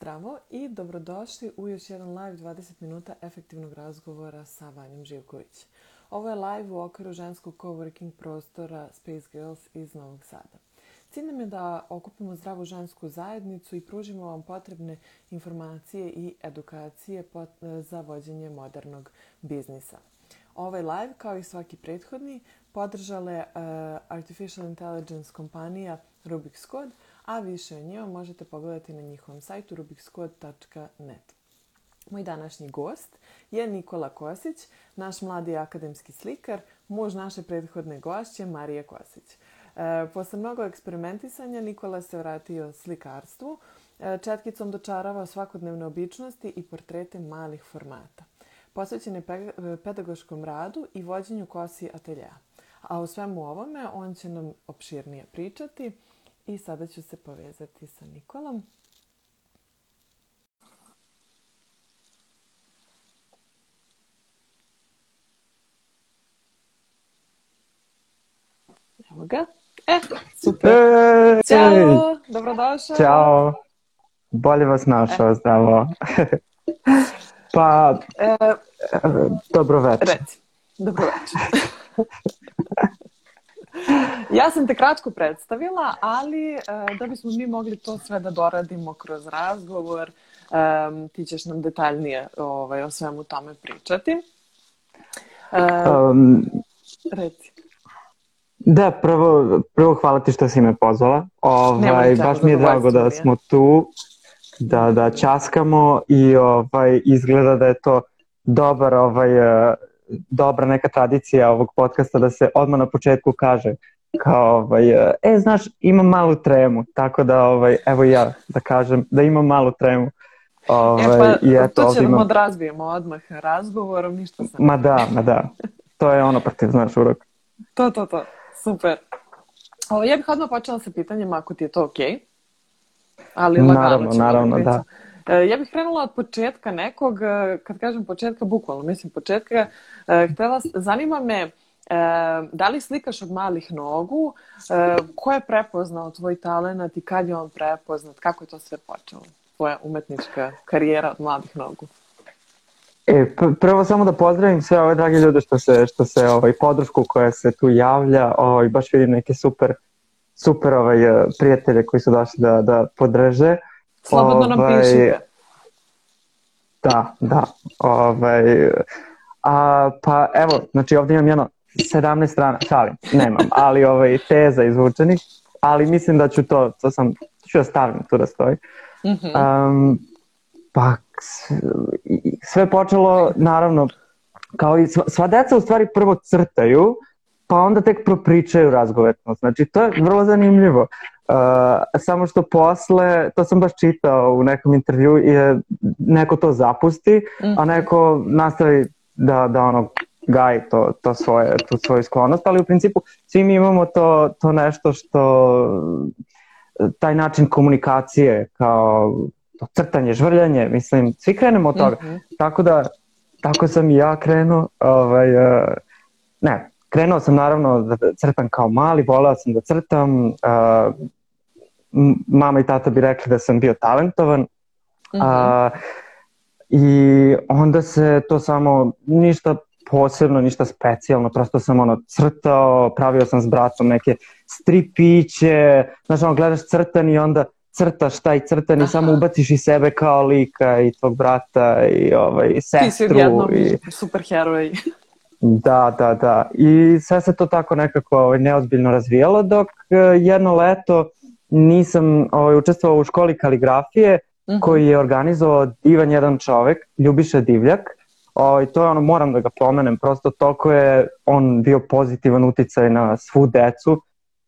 Zdravo i dobrodošli u još jedan live 20 minuta efektivnog razgovora sa Vanjom Živković. Ovo je live u okviru ženskog coworking prostora Space Girls iz Novog Sada. Cilj nam je da okupimo zdravu žensku zajednicu i pružimo vam potrebne informacije i edukacije za vođenje modernog biznisa. Ovaj live, kao i svaki prethodni, podržale je eh, Artificial Intelligence kompanija Rubik's Code – a više o njima možete pogledati na njihovom sajtu rubikscode.net. Moj današnji gost je Nikola Kosić, naš mladi akademski slikar, muž naše prethodne gošće Marije Kosić. E, posle mnogo eksperimentisanja Nikola se vratio slikarstvu, e, četkicom dočarava svakodnevne običnosti i portrete malih formata. Posvećen je pe e, pedagoškom radu i vođenju kosi ateljeja. A o svemu ovome on će nam opširnije pričati – I sada ću se povezati sa Nikolom. Evo ga. E, super. Ej. Ćao, dobrodošao. Ćao. Bolje vas našao, e. zdravo. pa, e, dobro večer. Reci, dobro večer. ja sam te kratko predstavila, ali e, da bismo mi mogli to sve da doradimo kroz razgovor, um, ti ćeš nam detaljnije ovaj, o svemu tome pričati. Um, um, reci. Da, prvo, prvo hvala ti što si me pozvala. Ovaj, baš mi je drago da smo tu, da, da časkamo i ovaj, izgleda da je to dobar ovaj, e, dobra neka tradicija ovog podcasta da se odmah na početku kaže kao, ovaj, e, znaš, imam malu tremu, tako da, ovaj, evo ja da kažem da imam malu tremu. E, ovaj, e pa, i eto, to ćemo imam... odrazbijemo odmah razgovorom, ništa sam. Ma da, ma da. To je ono protiv, znaš, urok. To, to, to. Super. O, ja bih odmah počela sa pitanjima ako ti je to okej. Okay. Ali naravno, naravno, da. da. E, ja bih krenula od početka nekog, e, kad kažem početka, bukvalno mislim početka. E, htela, zanima me da li slikaš od malih nogu, ko je prepoznao tvoj talent i kad je on prepoznat, kako je to sve počelo, tvoja umetnička karijera od malih nogu? E, prvo samo da pozdravim sve ove drage ljude što se, što se ovaj, podršku koja se tu javlja, ovaj, baš vidim neke super, super ovaj, prijatelje koji su došli da, da podrže. Slobodno nam ovaj, pišite. Da, da. Ovaj, a, pa evo, znači ovdje imam jedno 17 strana, šalim, nemam, ali ovaj, teza izvučenih, ali mislim da ću to, to sam, ću da stavim tu da stoji. Mm -hmm. um, pa sve počelo, naravno, kao i sva, sva deca u stvari prvo crtaju, pa onda tek propričaju razgovetnost. Znači, to je vrlo zanimljivo. Uh, samo što posle, to sam baš čitao u nekom intervju, je neko to zapusti, a mhm. neko nastavi da, da ono gaji to, to svoje, tu svoju sklonost, ali u principu svi mi imamo to, to nešto što taj način komunikacije kao to crtanje, žvrljanje, mislim, svi krenemo od toga. Mm -hmm. Tako da, tako sam i ja krenuo, ovaj, eh, ne, krenuo sam naravno da crtam kao mali, voleo sam da crtam, uh, mama i tata bi rekli da sam bio talentovan. Mm -hmm. a, mhm. I onda se to samo, ništa posebno, ništa specijalno, prosto sam ono crtao, pravio sam s bratom neke stripiće, znaš ono gledaš crtan i onda crtaš taj crtan Aha. i samo ubaciš i sebe kao lika i tvog brata i ovaj, sestru. Ti si odjedno i... superheroj. Da, da, da. I sve se to tako nekako ovaj, neozbiljno razvijalo dok eh, jedno leto nisam ovaj, učestvovao u školi kaligrafije uh mhm. -huh. koji je organizovao divan jedan čovek, Ljubiša Divljak. Ovaj, to je ono, moram da ga pomenem, prosto toliko je on bio pozitivan uticaj na svu decu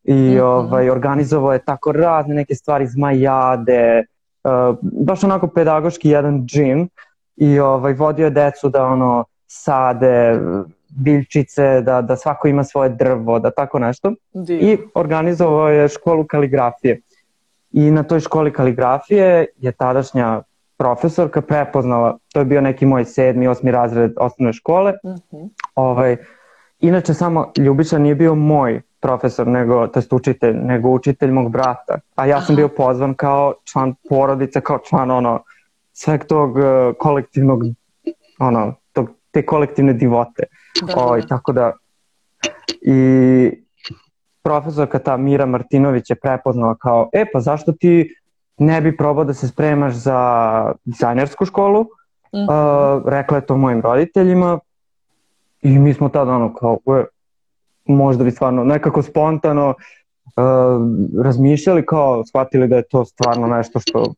i uh mhm. -huh. ovaj, organizovao je tako razne neke stvari, zmajade, uh, baš onako pedagoški jedan džin i ovaj, vodio je decu da ono sade biljčice, da, da svako ima svoje drvo, da tako nešto. Div. I organizovao je školu kaligrafije. I na toj školi kaligrafije je tadašnja profesorka prepoznala, to je bio neki moj sedmi, osmi razred osnovne škole. Mm -hmm. ovaj, inače samo Ljubiša nije bio moj profesor, nego, to je učitelj, nego učitelj mog brata. A ja sam bio pozvan kao član porodice, kao član ono, sveg tog e, kolektivnog, ono, tog, te kolektivne divote. Da, da. tako da, i profesorka ta Mira Martinović je prepoznala kao, e pa zašto ti ne bi probao da se spremaš za dizajnersku školu, Mm -hmm. uh, rekla je to mojim roditeljima i mi smo tada ono kao, e, možda bi stvarno nekako spontano uh, razmišljali kao, shvatili da je to stvarno nešto što,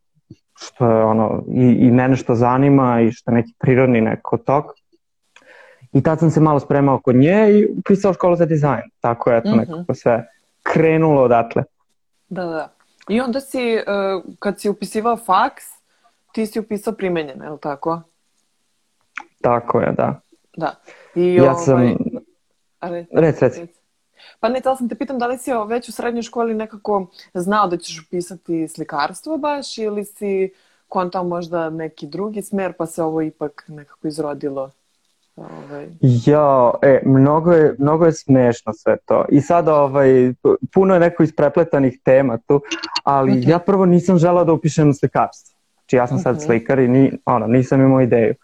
što je ono, i, i mene što zanima i što je neki prirodni neko tok. I tad sam se malo spremao kod nje i upisao školu za dizajn. Tako je, eto, mm-hmm. nekako sve krenulo odatle. Da, da. I onda si, e, kad si upisivao faks, ti si upisao primenjen, je li tako? Tako je, da. Da. I ja ovaj... sam... Ali... Rec, rec. Pa ne, tela sam te pitam da li si već u srednjoj školi nekako znao da ćeš upisati slikarstvo baš ili si kontao možda neki drugi smer pa se ovo ipak nekako izrodilo? Ovaj. Ja, e, mnogo je, mnogo je smešno sve to. I sada ovaj, puno je neko isprepletanih tema tu, ali mm ja prvo nisam želao da upišem slikarstvo. Znači ja sam sad mhm. slikar i ni, ono, nisam imao ideju.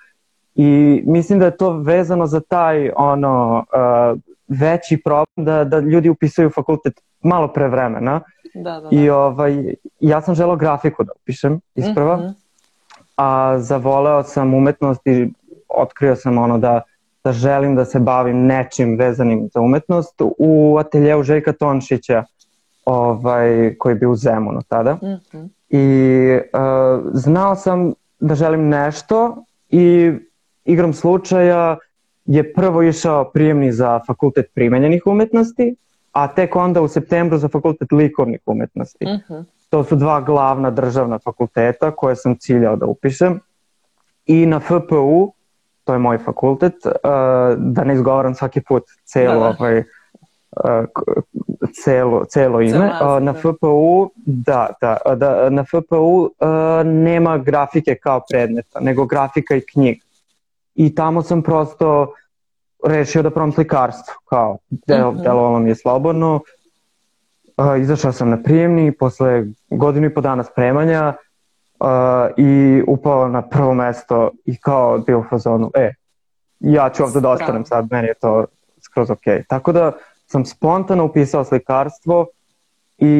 I mislim da je to vezano za taj ono, uh, veći problem da, da ljudi upisuju fakultet malo pre vremena. Da, da, da. I ovaj, ja sam želao grafiku da upišem isprva, mm -hmm. a zavoleo sam umetnost i otkrio sam ono da, da želim da se bavim nečim vezanim za umetnost u ateljeu Željka Tonšića ovaj, koji bi u Zemunu tada. Mm -hmm. I uh, znao sam da želim nešto i igrom slučaja je prvo išao prijemni za fakultet primenjenih umetnosti, a tek onda u septembru za fakultet likovnih umetnosti. Uh mhm. -huh. To su dva glavna državna fakulteta koje sam ciljao da upišem. I na FPU to je moj fakultet, uh, da ne izgovaram svaki put celo, da, da. ovaj, uh, celo, celo ime. uh, na da. FPU, da, da, uh, da na FPU uh, nema grafike kao predmeta, nego grafika i knjig. I tamo sam prosto rešio da probam slikarstvo, kao, del, mm -hmm. delovalo mi je slobodno. Uh, izašao sam na prijemni, posle godinu i po dana spremanja, uh, uh, i upao na prvo mesto i kao bio u fazonu, e, ja ću ovde da ostanem sad, meni je to skroz ok. Tako da sam spontano upisao slikarstvo i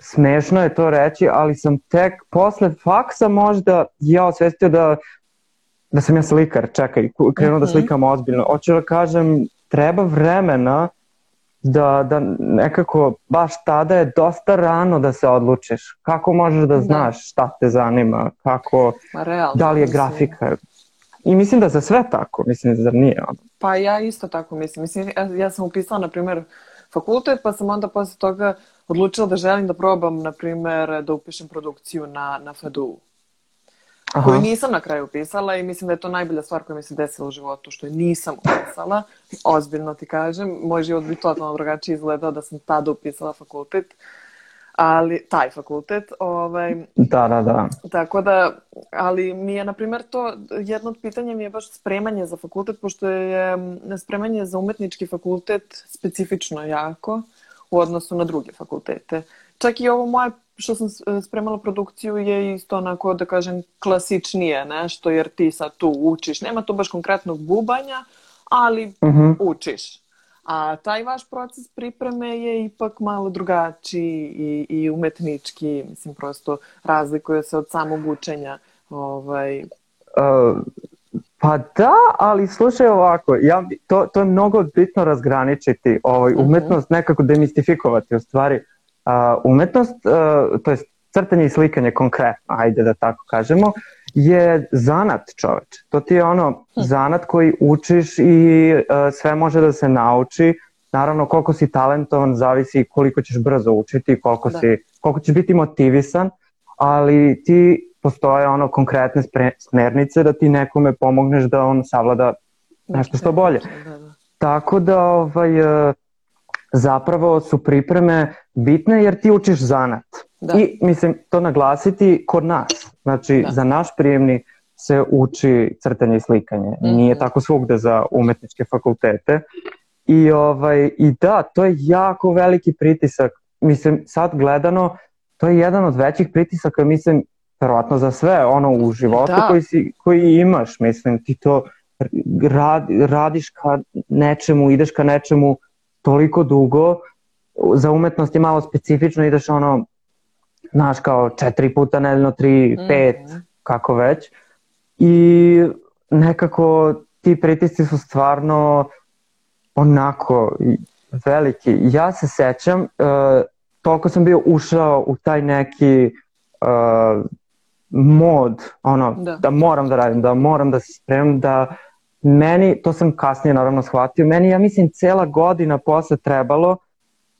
smešno je to reći, ali sam tek posle faksa možda ja osvestio da da sam ja slikar, čekaj, krenuo mm -hmm. da mhm. slikam ozbiljno. Hoću da kažem, treba vremena da, da nekako baš tada je dosta rano da se odlučiš. Kako možeš da, da znaš šta te zanima, kako, Ma, realno, da li je mislim. grafika. I mislim da za sve tako, mislim, da nije Pa ja isto tako mislim. mislim ja, ja sam upisala, na primjer, fakultet, pa sam onda posle toga odlučila da želim da probam, na primjer, da upišem produkciju na, na FADU. Aha. koju nisam na kraju pisala i mislim da je to najbolja stvar koja mi se desila u životu, što je nisam upisala. Ozbiljno ti kažem, moj život bi totalno drugačije izgledao da sam tada upisala fakultet, ali taj fakultet. Ovaj, da, da, da. Tako da, ali mi je, na primjer, to jedno od pitanja mi je baš spremanje za fakultet, pošto je mm, spremanje za umetnički fakultet specifično jako u odnosu na druge fakultete. Čak i ovo moje što sam e, spremala produkciju je isto onako, da kažem, klasičnije nešto, jer ti sad tu učiš. Nema tu baš konkretnog bubanja, ali uh-huh. učiš. A taj vaš proces pripreme je ipak malo drugačiji i, i umetnički, mislim, prosto razlikuje se od samog učenja. Ovaj... Uh, pa da, ali slušaj ovako, ja, to, to je mnogo bitno razgraničiti, ovaj, mhm. umetnost uh-huh. nekako demistifikovati, u stvari umetnost, e, to je crtanje i slikanje konkretno, ajde da tako kažemo, je zanat čoveč. To ti je ono hm. zanat koji učiš i e, sve može da se nauči. Naravno koliko si talentovan zavisi koliko ćeš brzo učiti, koliko, da. si, koliko ćeš biti motivisan, ali ti postoje ono konkretne smernice da ti nekome pomogneš da on savlada nešto što da bolje. Da, da. Tako da ovaj, e, zapravo su pripreme bitne jer ti učiš zanat. Da. I mislim, to naglasiti kod nas. Znači, da. za naš prijemni se uči crtanje i slikanje. Mm -hmm. Nije tako svugde za umetničke fakultete. I, ovaj, I da, to je jako veliki pritisak. Mislim, sad gledano, to je jedan od većih pritisaka, mislim, verovatno za sve, ono u životu da. koji, si, koji imaš, mislim, ti to radi, radiš ka nečemu, ideš ka nečemu toliko dugo, za umetnost je malo specifično, ideš ono, znaš, kao četiri puta nedeljno, tri, mm. kako već. I nekako ti pritisci su stvarno onako veliki. Ja se sećam, uh, toliko sam bio ušao u taj neki uh, mod, ono, da. da moram da radim, da moram da se spremam, da meni, to sam kasnije naravno shvatio, meni ja mislim cela godina posle trebalo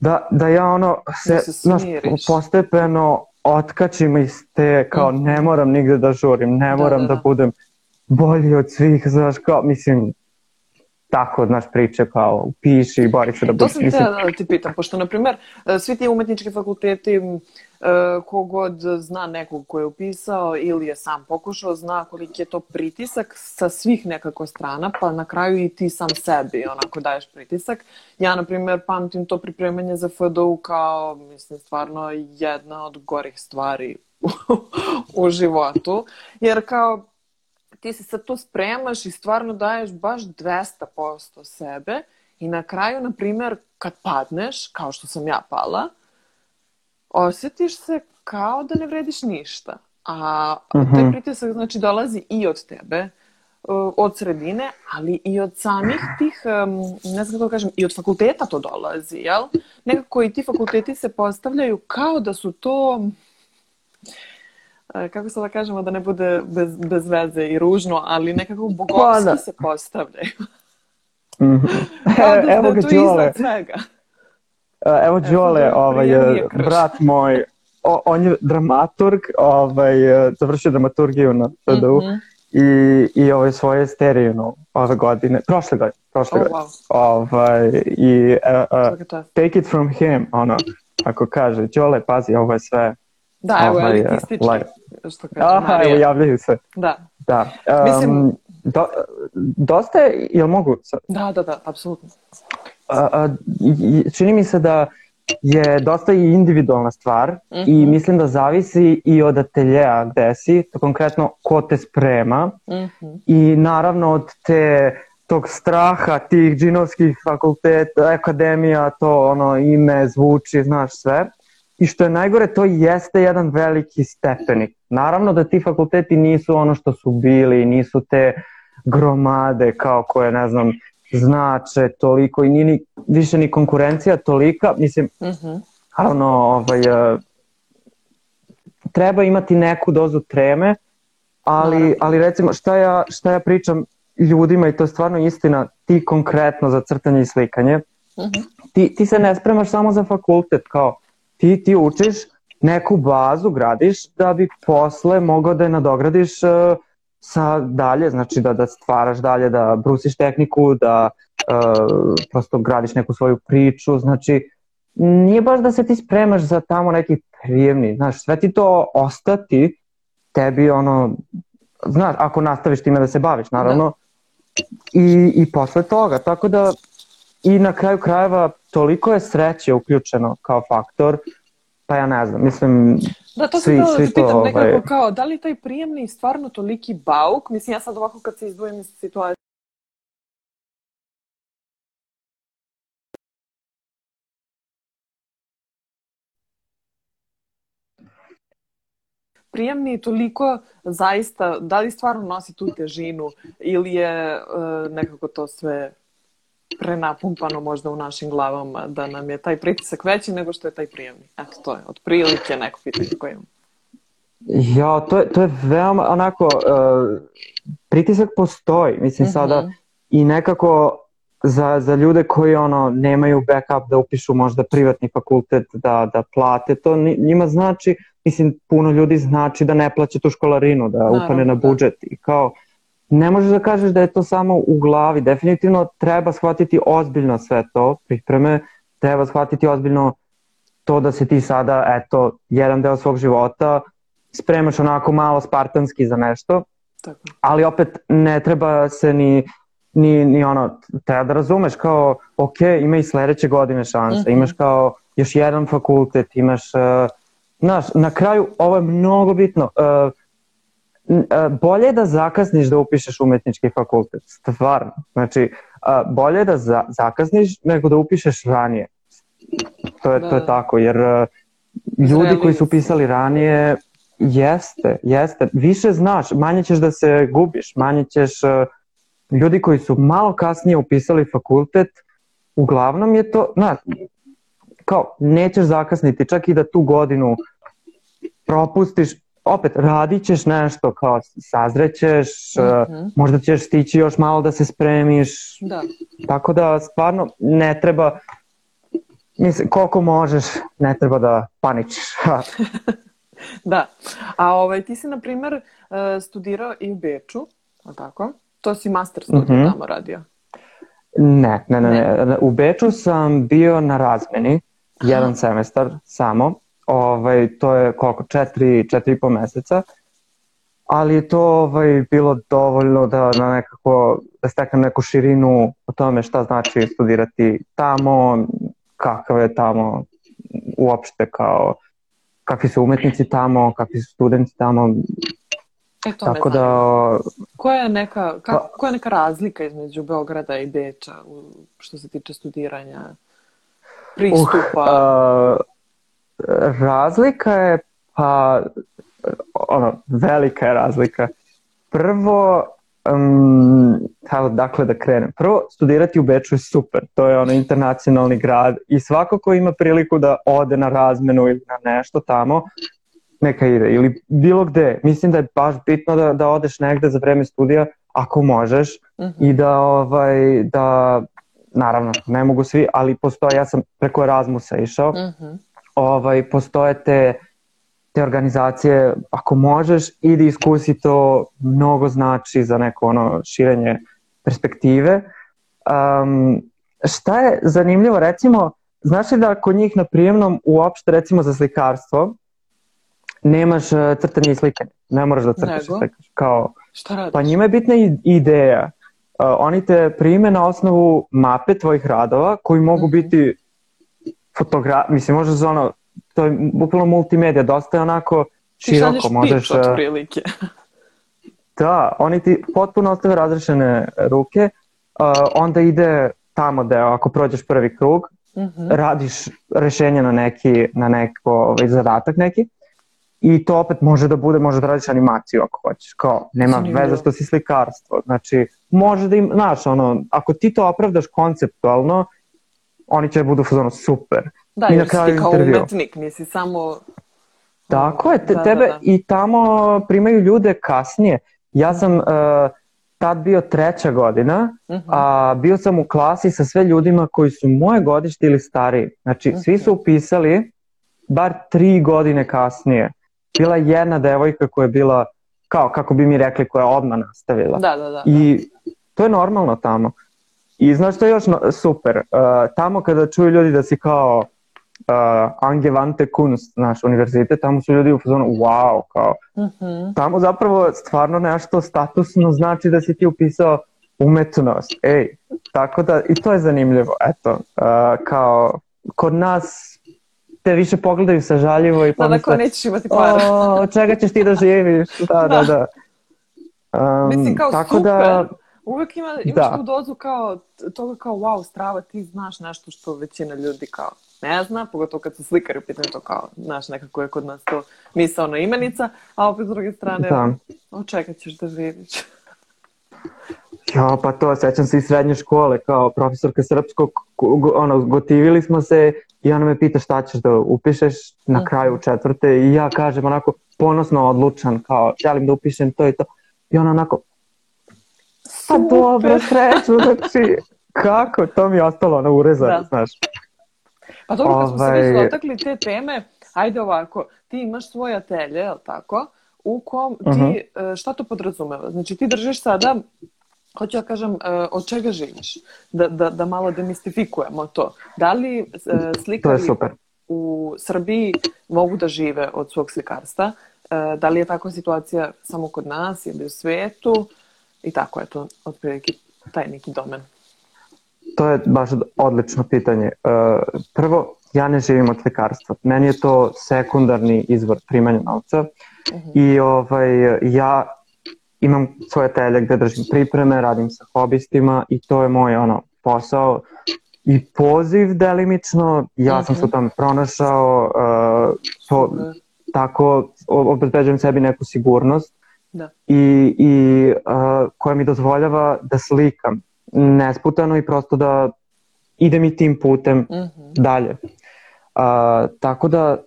da, da ja ono se, da se znaš, postepeno otkačim iz te kao mm. ne moram nigde da žurim, ne da, moram da, da. da budem bolji od svih, znaš kao, mislim, tako, znaš, priče kao piši i bori se da budiš. To sam htjela da ti pitam, pošto, na primer, svi ti umetnički fakulteti, E, kogod zna nekog ko je upisao ili je sam pokušao, zna koliki je to pritisak sa svih nekako strana, pa na kraju i ti sam sebi onako daješ pritisak. Ja, na primjer, pamtim to pripremanje za FDU kao, mislim, stvarno jedna od gorih stvari u, životu, jer kao ti se sad to spremaš i stvarno daješ baš 200% sebe i na kraju, na primjer, kad padneš, kao što sam ja pala, osjetiš se kao da ne vrediš ništa. A taj mhm. pritisak znači dolazi i od tebe, e, od sredine, ali i od samih tih, ne znam kako da kažem, i od fakulteta to dolazi, jel? Nekako i ti fakulteti se postavljaju kao da su to e, kako se da kažemo da ne bude bez, bez veze i ružno, ali nekako bogovski pa da. se postavljaju. Mm -hmm. Kao da, Evo da ga to iznad svega. Eh, evo Đole, da, ovaj, eh, brat moj, o, on je dramaturg, ovaj, eh, završio dramaturgiju na TDU mm -hmm. i, i ovaj, svoje sterijino ove godine, prošle godine, prošle oh, godine. Wow. Ovaj, i, uh, uh, take it from him, ono, ako kaže, Đole, pazi, ovo je sve Da, evo, ovaj, elitistički, like. što kaže Aha, Evo, javljaju se. Da. da. Um, Mislim... Do, dosta je, jel mogu? Da, da, da, apsolutno a, a, čini mi se da je dosta i individualna stvar mm -hmm. i mhm. mislim da zavisi i od ateljeja gde si, to konkretno ko te sprema mm -hmm. i naravno od te tog straha tih džinovskih fakulteta, akademija, to ono ime zvuči, znaš sve. I što je najgore, to jeste jedan veliki stepenik. Naravno da ti fakulteti nisu ono što su bili, nisu te gromade kao koje, ne znam, znače toliko i nije ni, više ni konkurencija tolika, mislim, uh mhm. -huh. naravno, ovaj, e, treba imati neku dozu treme, ali, naravno. ali recimo šta ja, šta ja pričam ljudima i to je stvarno istina, ti konkretno za crtanje i slikanje, uh mhm. -huh. ti, ti se ne spremaš samo za fakultet, kao ti, ti učiš neku bazu gradiš da bi posle mogao da je nadogradiš uh, sa dalje, znači da, da stvaraš dalje, da brusiš tehniku, da uh, prosto gradiš neku svoju priču, znači nije baš da se ti spremaš za tamo neki prijemni, znaš, sve ti to ostati tebi ono, znaš, ako nastaviš time da se baviš, naravno, da. i, i posle toga, tako da i na kraju krajeva toliko je sreće uključeno kao faktor pa ja ne znam, mislim... Da, to svi, sam svi da pitam to, nekako ovaj... kao, da li taj prijemni stvarno toliki bauk? Mislim, ja sad ovako kad se izdvojim iz situacije prijemni toliko zaista, da li stvarno nosi tu težinu ili je e, nekako to sve prenapumpano možda u našim glavama da nam je taj pritisak veći nego što je taj prijemni. Eto, to je otprilike neko pitanje koje imam. Ja, to je, to je veoma onako, uh, pritisak postoji, mislim mm -hmm. sada, i nekako za, za ljude koji ono nemaju backup da upišu možda privatni fakultet, da, da plate, to njima znači, mislim, puno ljudi znači da ne plaće tu školarinu, da Naravno, upane na da. budžet i kao, ne možeš da kažeš da je to samo u glavi. Definitivno treba shvatiti ozbiljno sve to, pripreme, treba shvatiti ozbiljno to da se ti sada, eto, jedan deo svog života spremaš onako malo spartanski za nešto, Tako. ali opet ne treba se ni, ni, ni ono, treba da razumeš kao, ok, ima i sledeće godine šansa, mm -hmm. imaš kao još jedan fakultet, imaš, uh, znaš, na kraju, ovo je mnogo bitno, uh, bolje da zakasniš da upišeš umetnički fakultet, stvarno. Znači, bolje da za, zakasniš nego da upišeš ranije. To je, da. to je da. tako, jer ljudi koji su upisali ranije, jeste, jeste, više znaš, manje ćeš da se gubiš, manje ćeš, ljudi koji su malo kasnije upisali fakultet, uglavnom je to, na, kao, nećeš zakasniti, čak i da tu godinu propustiš, opet, radit ćeš nešto, kao sazrećeš, mm -hmm. možda ćeš stići još malo da se spremiš. Da. Tako da, stvarno, ne treba, mislim, koliko možeš, ne treba da paničiš. da. A ovaj, ti si, na primer, eh, studirao i u Beču, tako? To si master studij mm -hmm. tamo radio. Ne, ne, ne, ne, ne. U Beču sam bio na razmeni, jedan semestar samo ovaj, to je koliko, četiri, četiri i po meseca, ali je to ovaj, bilo dovoljno da, na nekako, da steknem neku širinu o tome šta znači studirati tamo, kakav je tamo uopšte kao kakvi su umetnici tamo, kakvi su studenti tamo. E to Tako da... Koja je, neka, kako, pa- koja je neka razlika između Beograda i Beča što se tiče studiranja, uh, pristupa? uh Razlika je, pa, ono, velika je razlika. Prvo, um, tako, dakle da krenem. Prvo, studirati u Beču je super, to je ono internacionalni grad i svako ko ima priliku da ode na razmenu ili na nešto tamo, neka ide. Ili bilo gde. Mislim da je baš bitno da, da odeš negde za vreme studija, ako možeš, mm -hmm. i da, ovaj, da, naravno, ne mogu svi, ali postoje, ja sam preko Erasmusa išao, mm -hmm ovaj, postoje te, te organizacije, ako možeš, idi da iskusi to, mnogo znači za neko ono širenje perspektive. Um, šta je zanimljivo, recimo, znaš li da kod njih na prijemnom uopšte, recimo za slikarstvo, nemaš e, crtanje i slike, ne moraš da crtaš i slikaš. Kao, šta radiš? Pa njima je bitna ideja. Uh, oni te prime na osnovu mape tvojih radova koji mogu mm -hmm. biti fotogra... mislim, možeš za ono, to je bukvalno multimedija, dosta je onako široko, ti možeš... Ti e, otprilike. da, oni ti potpuno ostave razrešene ruke, uh, onda ide tamo da ako prođeš prvi krug, mm -hmm. radiš rešenje na neki, na neko, ovaj, zadatak neki, i to opet može da bude, može da radiš animaciju ako hoćeš, kao, nema Zanimljivo. veze što si slikarstvo, znači, može da im, znaš, ono, ako ti to opravdaš konceptualno, oni će da budu fazonu super. Da, I na kraju si kao intervju. umetnik, nisi samo... Tako je, te, da, da tebe da, da. i tamo primaju ljude kasnije. Ja sam uh, tad bio treća godina, uh mhm. -huh. a bio sam u klasi sa sve ljudima koji su moje godište ili stariji. Znači, uh svi su upisali bar tri godine kasnije. Bila je jedna devojka koja je bila, kao kako bi mi rekli, koja je odmah nastavila. Da, da, da. I to je normalno tamo. I znaš što je još super? Uh, tamo kada čuju ljudi da si kao uh, Angewandte Kunst, naš univerzitet, tamo su ljudi u fazonu wow, kao. Uh mhm. -huh. Tamo zapravo stvarno nešto statusno znači da si ti upisao umetnost. Ej, tako da, i to je zanimljivo, eto. Uh, kao, kod nas te više pogledaju sa sažaljivo i da, da, pomisle... Da, dakle, nećeš imati para. O, čega ćeš ti da živiš? Da, da, da. da. Um, Mislim, kao tako super. Da, Uvek ima, da. imaš tu dozu kao, toga kao, wow, strava, ti znaš nešto što većina ljudi kao ne zna, pogotovo kad su slikari pitanje to kao, znaš, nekako je kod nas to misalna imenica, a opet s druge strane, da. očekat ćeš da vidiš. Jo, pa to, sećam se iz srednje škole, kao profesorka srpskog, ono, gotivili smo se i ona me pita šta ćeš da upišeš na mhm. kraju četvrte i ja kažem onako ponosno odlučan, kao želim da upišem to i to. I ona onako, Pa dobro, sreću, znači, kako, to mi je ostalo ono urezano, da. znaš. Pa dobro, kad smo se već ovaj. dotakli te teme, ajde ovako, ti imaš svoj atelje, je li tako? U kom ti, uh-huh. šta to podrazumeva? Znači ti držiš sada, hoću ja da kažem, eh, od čega živiš? Da, da, da malo demistifikujemo to. Da li eh, slikari u Srbiji mogu da žive od svog slikarstva? Da li je takva situacija samo kod nas ili u svetu? I tako, je to otprilike taj neki domen. To je baš odlično pitanje. E, prvo, ja ne živim od lekarstva. Meni je to sekundarni izvor primanja novca uh mhm. -huh. i ovaj, ja imam svoje telje gde držim pripreme, radim sa hobistima i to je moj ono, posao i poziv delimično. Ja uh -huh. sam mhm. se u tome pronašao, uh, to, tako obezbeđujem sebi neku sigurnost Da. i, i a, koja mi dozvoljava da slikam nesputano i prosto da idem i tim putem mm -hmm. dalje. A, tako da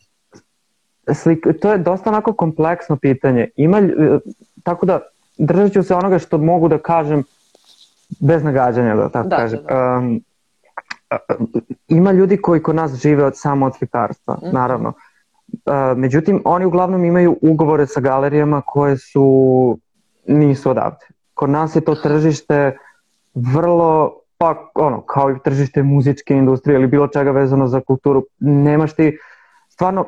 slik, to je dosta onako kompleksno pitanje. Ima, e, tako da držat ću se onoga što mogu da kažem bez nagađanja, da tako da, da kažem. Da, da. Um, ima ljudi koji kod nas žive od, samo od slikarstva, mm -hmm. naravno. Uh, međutim, oni uglavnom imaju ugovore sa galerijama koje su nisu odavde. Kod nas je to tržište vrlo, pa ono, kao i tržište muzičke industrije ili bilo čega vezano za kulturu. Nemaš ti, stvarno,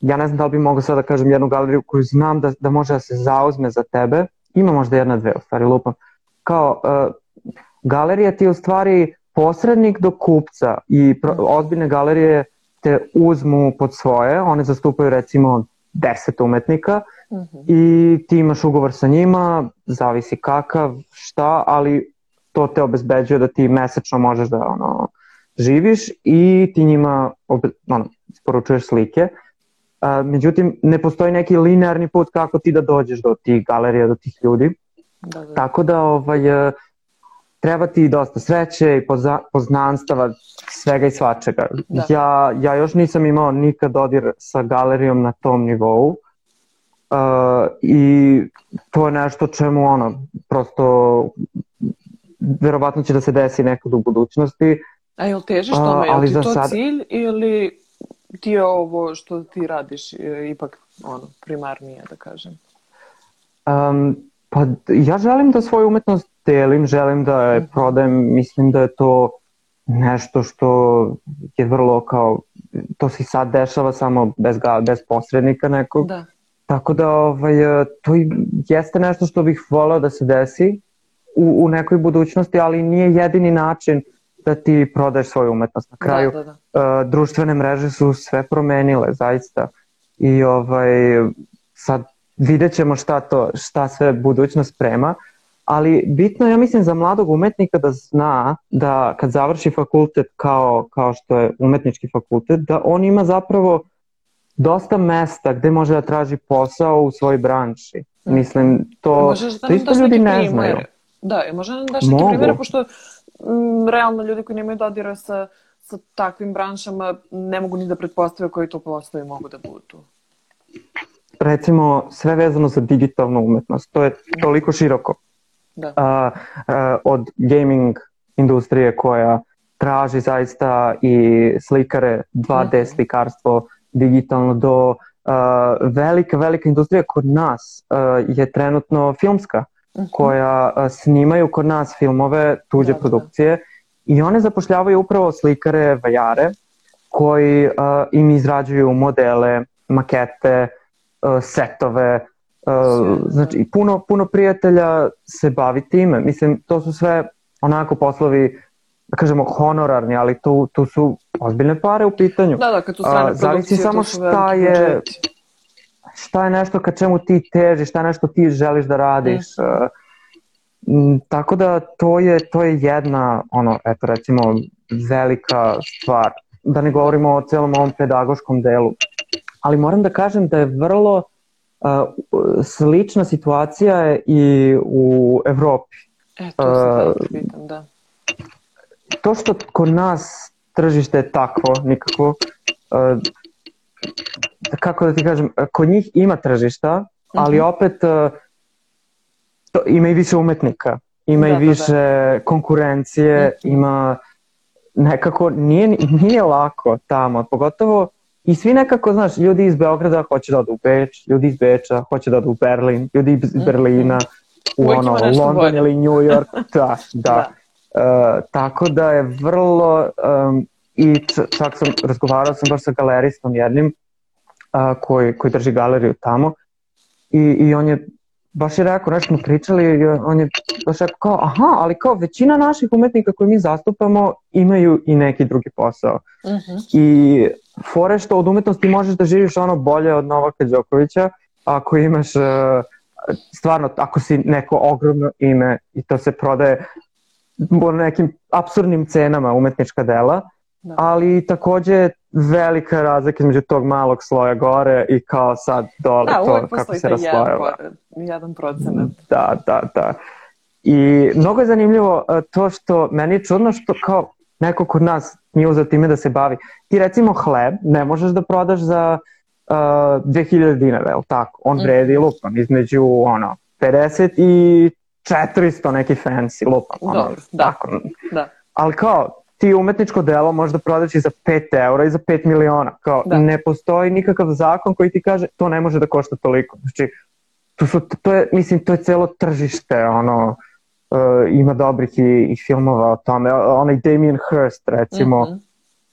ja ne znam da li bi mogao sada da kažem jednu galeriju koju znam da, da može da se zauzme za tebe. Ima možda jedna, dve, u stvari, lupam. Kao, uh, galerija ti je u stvari posrednik do kupca i pro, ozbiljne galerije te uzmu pod svoje, one zastupaju recimo 10 umetnika mm -hmm. i ti imaš ugovor sa njima, zavisi kakav, šta, ali to te obezbeđuje da ti mesečno možeš da ono, živiš i ti njima obe, ono, isporučuješ slike. A, međutim, ne postoji neki linearni put kako ti da dođeš do tih galerija, do tih ljudi. Da, da. Tako da ovaj, treba ti dosta sreće i poznanstava, svega i svačega. Da. Ja, ja još nisam imao nikad dodir sa galerijom na tom nivou uh, i to je nešto čemu ono, prosto verovatno će da se desi nekad u budućnosti. A jel težiš tome? Uh, jel ti to sad... cilj ili ti je ovo što ti radiš e, ipak ono, primarnije, da kažem? Um, pa ja želim da svoju umetnost delim, želim da je mhm. prodajem, mislim da je to nešto što je vrlo kao, to se i sad dešava samo bez, ga, bez posrednika nekog. Da. Tako da ovaj, to jeste nešto što bih volao da se desi u, u nekoj budućnosti, ali nije jedini način da ti prodaješ svoju umetnost. Na da, kraju da, da, da. Uh, društvene mreže su sve promenile, zaista. I ovaj, sad vidjet ćemo šta, to, šta sve budućnost prema. Uh, ali bitno ja mislim za mladog umetnika da zna da kad završi fakultet kao, kao što je umetnički fakultet, da on ima zapravo dosta mesta gde može da traži posao u svojoj branši. Mhm. Mislim, to, e, da to isto ljudi ne primer. znaju. Da, i e, možda nam daš neki primjer, pošto m, mm, realno ljudi koji nemaju dodira sa, sa takvim branšama ne mogu ni da pretpostave koji to postoje mogu da budu. Recimo, sve vezano za digitalnu umetnost, to je toliko široko da. A, a, od gaming industrije koja traži zaista i slikare 2D mhm. slikarstvo digitalno do a, velika, velika industrija kod nas a, je trenutno filmska uh mhm. -huh. koja a, snimaju kod nas filmove, tuđe da, da, da. produkcije da. i one zapošljavaju upravo slikare, vajare koji a, im izrađuju modele, makete, setove, Uh, znači, puno, puno prijatelja se bavi time. Mislim, to su sve onako poslovi da kažemo honorarni, ali tu, tu su ozbiljne pare u pitanju. Da, da, kad su strane uh, Zavisi samo šta je, budžeti. šta je nešto ka čemu ti težiš, šta je nešto ti želiš da radiš. Mm. tako da to je, to je jedna, ono, eto recimo, velika stvar. Da ne govorimo o celom ovom pedagoškom delu. Ali moram da kažem da je vrlo slična situacija je i u Evropi. E, to sam da, da. To što kod nas tržište je takvo, nikako, kako da ti kažem, kod njih ima tržišta, ali mhm. opet to, ima i više umetnika, ima da, i više da, da. da. konkurencije, mhm. ima nekako, nije, nije lako tamo, pogotovo I svi nekako, znaš, ljudi iz Beograda hoće da odu u Beč, ljudi iz Beča hoće da odu u Berlin, ljudi iz mhm. Berlina u ono, London ili New York. Da, da. da. Uh, tako da je vrlo, um, i čak sam, razgovarao sam baš sa galeristom jednim uh, koji, koji drži galeriju tamo i, i on je baš je rekao, nešto smo pričali, on je baš rekao kao, aha, ali kao većina naših umetnika koji mi zastupamo imaju i neki drugi posao. Uh mhm. -huh. I fore što od umetnosti možeš da živiš ono bolje od Novaka Đokovića, ako imaš e, stvarno, ako si neko ogromno ime i to se prodaje po nekim absurdnim cenama umetnička dela, da. ali takođe velika razlika između tog malog sloja gore i kao sad dole da, to kako se raslojava. Jedan, procenat. Da, da, da. I mnogo je zanimljivo e, to što meni je čudno što kao neko kod nas nju za time da se bavi. Ti recimo hleb ne možeš da prodaš za uh, 2000 dinara, je li tako? On mhm. vredi lupam između ono, 50 i 400 neki fancy lupam. Ono, Dobro, da, da. Tako. da. Ali kao, ti umetničko delo možeš da prodaš i za 5 eura i za 5 miliona. Kao, da. ne postoji nikakav zakon koji ti kaže to ne može da košta toliko. Znači, to, su, to je, mislim, to je celo tržište, ono, uh, ima dobrih i, i filmova o tome. Onaj Damien Hirst, recimo, mm -hmm.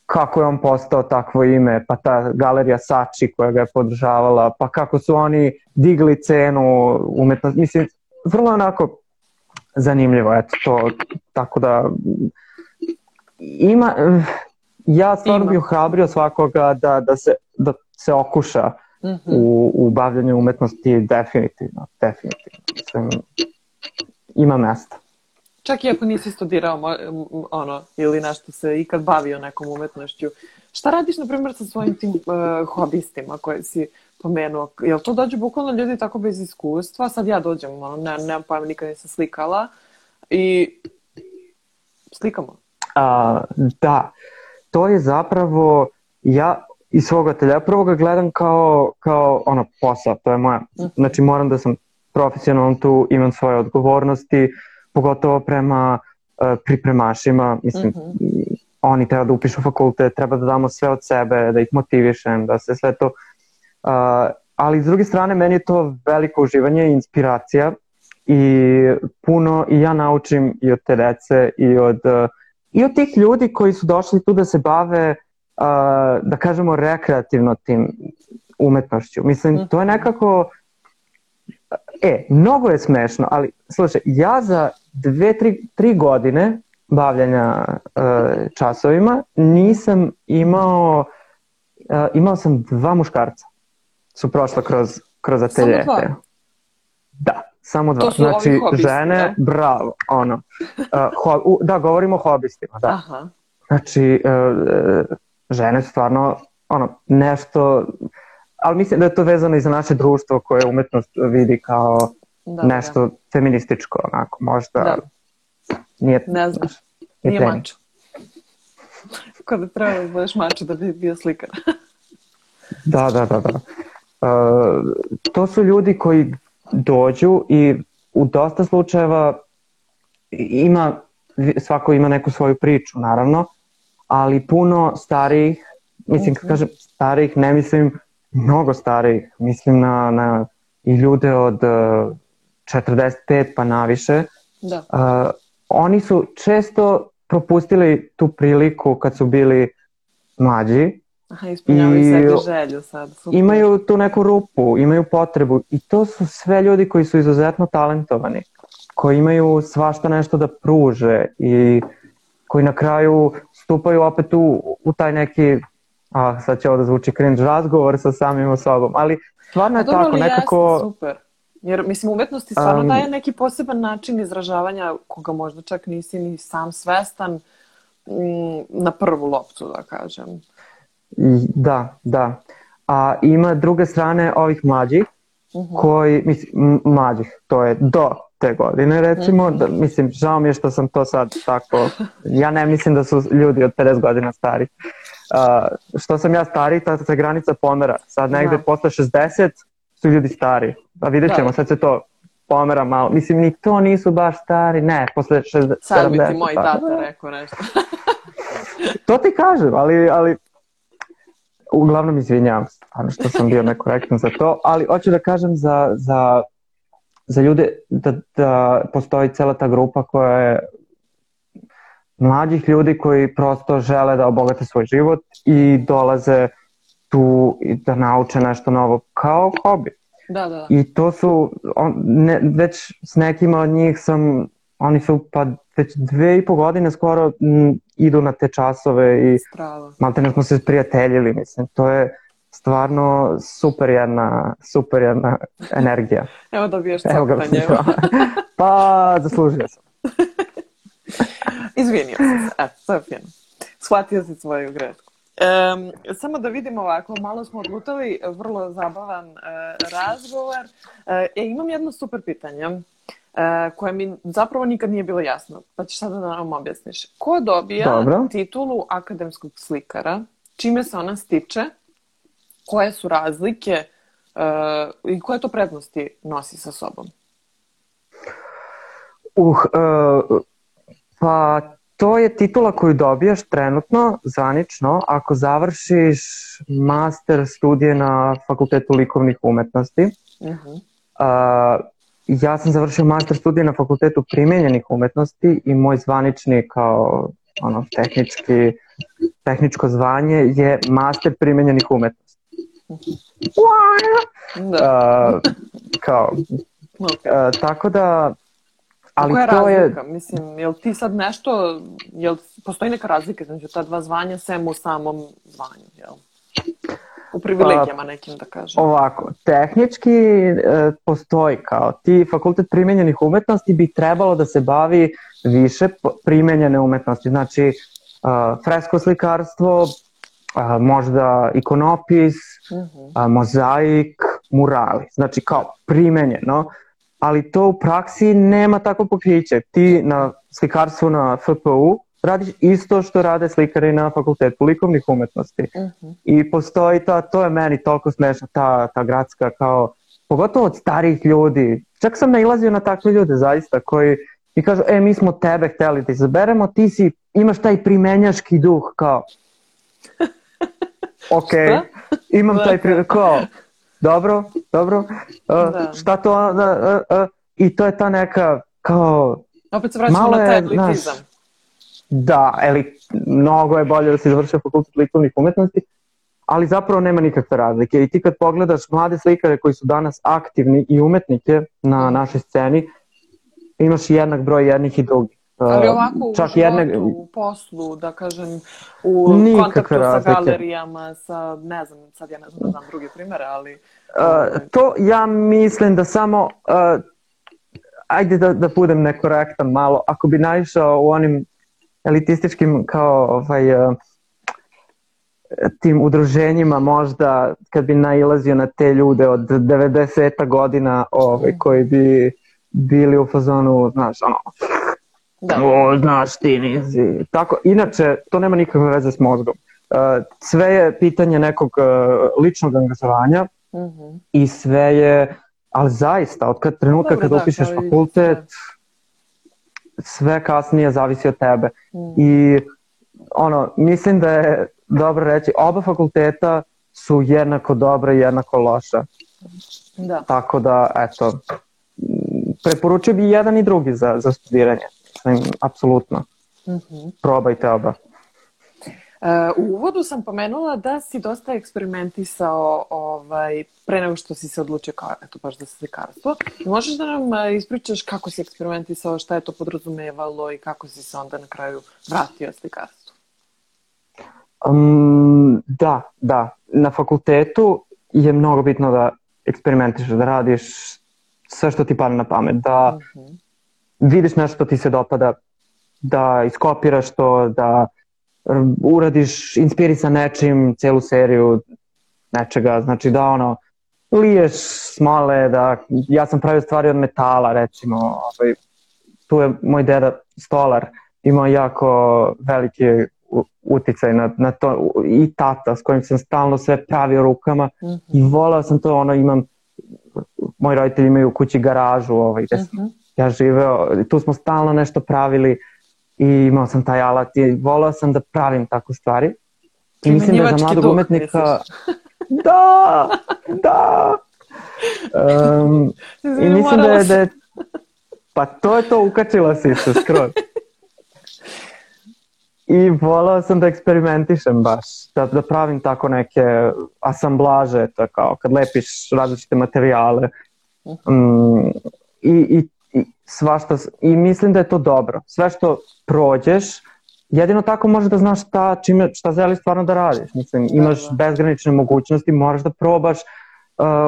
kako je on postao takvo ime, pa ta galerija Sači koja ga je podržavala, pa kako su oni digli cenu umetnost. Mislim, vrlo onako zanimljivo, eto to, tako da ima, ja stvarno bih ohrabrio svakoga da, da, se, da se okuša mm -hmm. u, u bavljanju umetnosti definitivno, definitivno. Mislim, ima mesta. Čak i ako nisi studirao ono, ili nešto se ikad bavio nekom umetnošću, šta radiš, na primjer, sa svojim tim uh, hobistima koje si pomenuo? Jel to dođe bukvalno ljudi tako bez iskustva? Sad ja dođem, ono, ne, nemam pojma, nikad nisam slikala i slikamo. A, da, to je zapravo, ja iz svog atelja prvo ga gledam kao, kao ono, posao, to je moja, mhm. znači moram da sam profesionalno tu imam svoje odgovornosti, pogotovo prema uh, pripremašima, mislim, mm -hmm. oni treba da upišu fakulte, treba da damo sve od sebe, da ih motivišem, da se sve to... Uh, ali s druge strane, meni je to veliko uživanje i inspiracija i puno i ja naučim i od te dece i od, uh, i od tih ljudi koji su došli tu da se bave uh, da kažemo rekreativno tim umetnošću. Mislim, to je mhm. nekako E, mnogo je smešno, ali slušaj, ja za dve, tri, tri godine bavljanja e, časovima nisam imao, e, imao sam dva muškarca su prošla kroz, kroz ateljete. Samo dva? Da, samo dva. To su znači, hobisti, žene, da? bravo, ono. E, ho, u, da, govorimo o hobistima, da. Aha. Znači, e, e žene su stvarno ono, nešto ali mislim da je to vezano i za naše društvo koje umetnost vidi kao da, nešto da. feminističko, onako, možda da. nije... Ne znaš, nije mačo. Kako da treba da budeš mačo da bi bio slikar. da, da, da, da. Uh, to su ljudi koji dođu i u dosta slučajeva ima, svako ima neku svoju priču, naravno, ali puno starijih, mislim, kad mhm. kažem starijih, ne mislim mnogo starijih, mislim na, na i ljude od uh, e, 45 pa naviše, da. uh, oni su često propustili tu priliku kad su bili mlađi. Aha, ispunjavaju sebi želju sad. Super. Imaju tu neku rupu, imaju potrebu i to su sve ljudi koji su izuzetno talentovani, koji imaju svašta nešto da pruže i koji na kraju stupaju opet u, u taj neki a sad će ovo da zvuči cringe razgovor sa samim osobom, ali stvarno je pa Dobro, tako, nekako... Jeste, super. Jer, mislim, umetnosti stvarno um, daje neki poseban način izražavanja koga možda čak nisi ni sam svestan m, mm, na prvu loptu, da kažem. Da, da. A ima druge strane ovih mlađih, uh mhm. -huh. koji, mislim, mlađih, to je do te godine recimo, mhm. da, mislim, žao mi je što sam to sad tako, ja ne mislim da su ljudi od 50 godina stari, Uh, što sam ja stari, ta se granica pomera. Sad negde da. posle 60 su ljudi stari. Pa vidjet da. ćemo, da. sad se to pomera malo. Mislim, ni to nisu baš stari. Ne, posle 60, Sad 70, bi ti moj tata rekao nešto. to ti kažem, ali, ali uglavnom izvinjavam se stvarno što sam bio nekorektan za to, ali hoću da kažem za, za, za ljude da, da postoji cela ta grupa koja je mlađih ljudi koji prosto žele da obogate svoj život i dolaze tu da nauče nešto novo kao hobi. Da, da, da. I to su, on, ne, već s nekima od njih sam, oni su pa već dve i po godine skoro m, idu na te časove i Strava. malte ne smo se prijateljili, mislim, to je stvarno super jedna, super jedna energija. Evo dobijaš da ceptanje. Da pa, zaslužio sam. Izvinio sam se. Eto, to je fino. Shvatio si svoju grešku. E, samo da vidim ovako, malo smo odlutali, vrlo zabavan e, razgovor. E, e imam jedno super pitanje e, koje mi zapravo nikad nije bilo jasno. Pa ćeš sada da nam objasniš. Ko dobija Dobro. titulu akademskog slikara? Čime se ona stiče? Koje su razlike e, i koje to prednosti nosi sa sobom? Uh, Pa to je titula koju dobijaš trenutno, zvanično, ako završiš master studije na Fakultetu likovnih umetnosti. Uh -huh. uh, ja sam završio master studije na Fakultetu primenjenih umetnosti i moj zvanični kao ono, tehnički, tehničko zvanje je master primenjenih umetnosti. Mhm. Da. Uh, kao, okay. uh, tako da Ali Koja je to razlika? Je... Mislim, jel ti sad nešto, jel postoji neka razlika između ta dva zvanja sem u samom zvanju, jel? U pa, privilegijama nekim da kažem. Ovako, tehnički e, postoji kao ti fakultet primenjenih umetnosti bi trebalo da se bavi više primenjene umetnosti, znači e, fresko slikarstvo, a, e, možda ikonopis, uh -huh. a, mozaik, murali. Znači kao primenjeno. Uh, ali to u praksi nema tako pokriće. Ti na slikarstvu na FPU radiš isto što rade slikari na fakultetu likovnih umetnosti. Uh mhm. -huh. I postoji ta, to je meni toliko smešno, ta, ta gradska kao, pogotovo od starih ljudi. Čak sam nailazio na takve ljude zaista koji mi kažu, e, mi smo tebe hteli da izaberemo, ti si, imaš taj primenjaški duh, kao, ok, imam taj primenjaški, kao, dobro, dobro, uh, šta to, uh, uh, i to je ta neka, kao, Opet se vraćamo na taj elitizam. da, elit, mnogo je bolje da se završi fakultet likovnih umetnosti, ali zapravo nema nikakve razlike. I ti kad pogledaš mlade slikare koji su danas aktivni i umetnike na da. našoj sceni, imaš jednak broj jednih i drugih. Ali ovako u životu, jedne... u poslu, da kažem, u Nikakve kontaktu razlike. sa galerijama, sa, ne znam, sad ja ne znam da znam drugi primere, ali... Uh, to ja mislim da samo, uh, ajde da, da budem nekorektan malo, ako bi naišao u onim elitističkim kao ovaj, uh, tim udruženjima možda kad bi nailazio na te ljude od 90 godina ovaj, koji bi bili u fazonu, znaš, ono, Da. O, znaš ti nisi. Tako, inače, to nema nikakve veze s mozgom. E, sve je pitanje nekog e, ličnog angažovanja mm -hmm. i sve je, ali zaista, od kad trenutka Dobre, kad da, upišeš ali... fakultet, sve kasnije zavisi od tebe. Mm. I ono, mislim da je dobro reći, oba fakulteta su jednako dobra i jednako loša. Da. Tako da, eto, preporučio bi jedan i drugi za, za studiranje odličnim, apsolutno. Mhm. Probajte oba. E, u uvodu sam pomenula da si dosta eksperimentisao ovaj, pre nego što si se odlučio kao, eto, baš za slikarstvo. Možeš da nam e, ispričaš kako si eksperimentisao, šta je to podrazumevalo i kako si se onda na kraju vratio slikarstvu? Um, da, da. Na fakultetu je mnogo bitno da eksperimentišeš, da radiš sve što ti padne na pamet, da uh mhm. -huh vidiš nešto ti se dopada, da iskopiraš to, da um, uradiš inspirisa nečim, celu seriju nečega, znači da ono, liješ smale, da ja sam pravio stvari od metala recimo, ovaj, tu je moj deda stolar imao jako veliki uticaj na, na to i tata s kojim sam stalno sve pravio rukama mm -hmm. i volao sam to ono imam moji roditelji imaju u kući garažu ovaj, gde mm -hmm. sam mhm ja živeo, tu smo stalno nešto pravili i imao sam taj alat i volao sam da pravim tako stvari. I mislim da za mladog duh, umetnika... da! Da! Um, I mislim da je, da je... Pa to je to, ukačila si se skroz. I volao sam da eksperimentišem baš, da, da pravim tako neke asamblaže, to kao kad lepiš različite materijale. Um, i, I svašta i mislim da je to dobro. Sve što prođeš, jedino tako možeš da znaš šta, čime, šta želiš stvarno da radiš. Mislim, da, imaš da. bezgranične mogućnosti, moraš da probaš uh,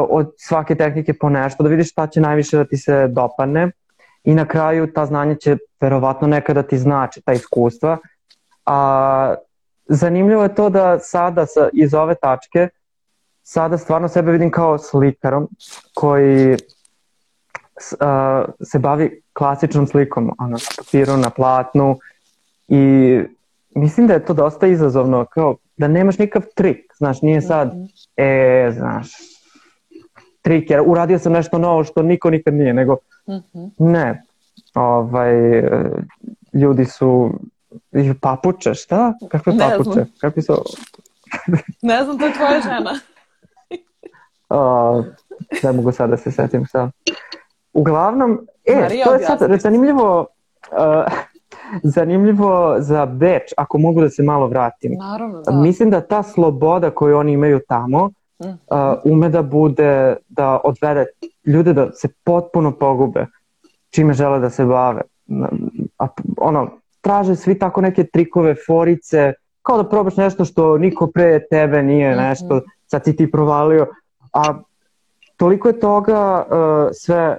od svake tehnike po nešto, da vidiš šta će najviše da ti se dopadne i na kraju ta znanja će verovatno nekada ti znači, ta iskustva. A zanimljivo je to da sada sa, iz ove tačke sada stvarno sebe vidim kao slikarom koji a, se bavi klasičnom slikom, ono, na papiru, na platnu i mislim da je to dosta izazovno, kao da nemaš nikakav trik, znaš, nije sad, mm -hmm. e, znaš, trik, jer uradio sam nešto novo što niko nikad nije, nego mm -hmm. ne, ovaj, ljudi su papuče, šta? Kakve papuče? Znam. Kakvi su... ne znam, to je tvoja žena. o, ne mogu sad da se setim šta. Uglavnom, e, Marija, to je sad zanimljivo, uh, zanimljivo za Beč, ako mogu da se malo vratim. Naravno, da. Mislim da ta sloboda koju oni imaju tamo uh, mhm. ume da bude, da odvede ljude da se potpuno pogube čime žele da se bave. A, ono, traže svi tako neke trikove, forice, kao da probaš nešto što niko pre tebe nije mhm. nešto, sad si ti provalio, a toliko je toga uh, sve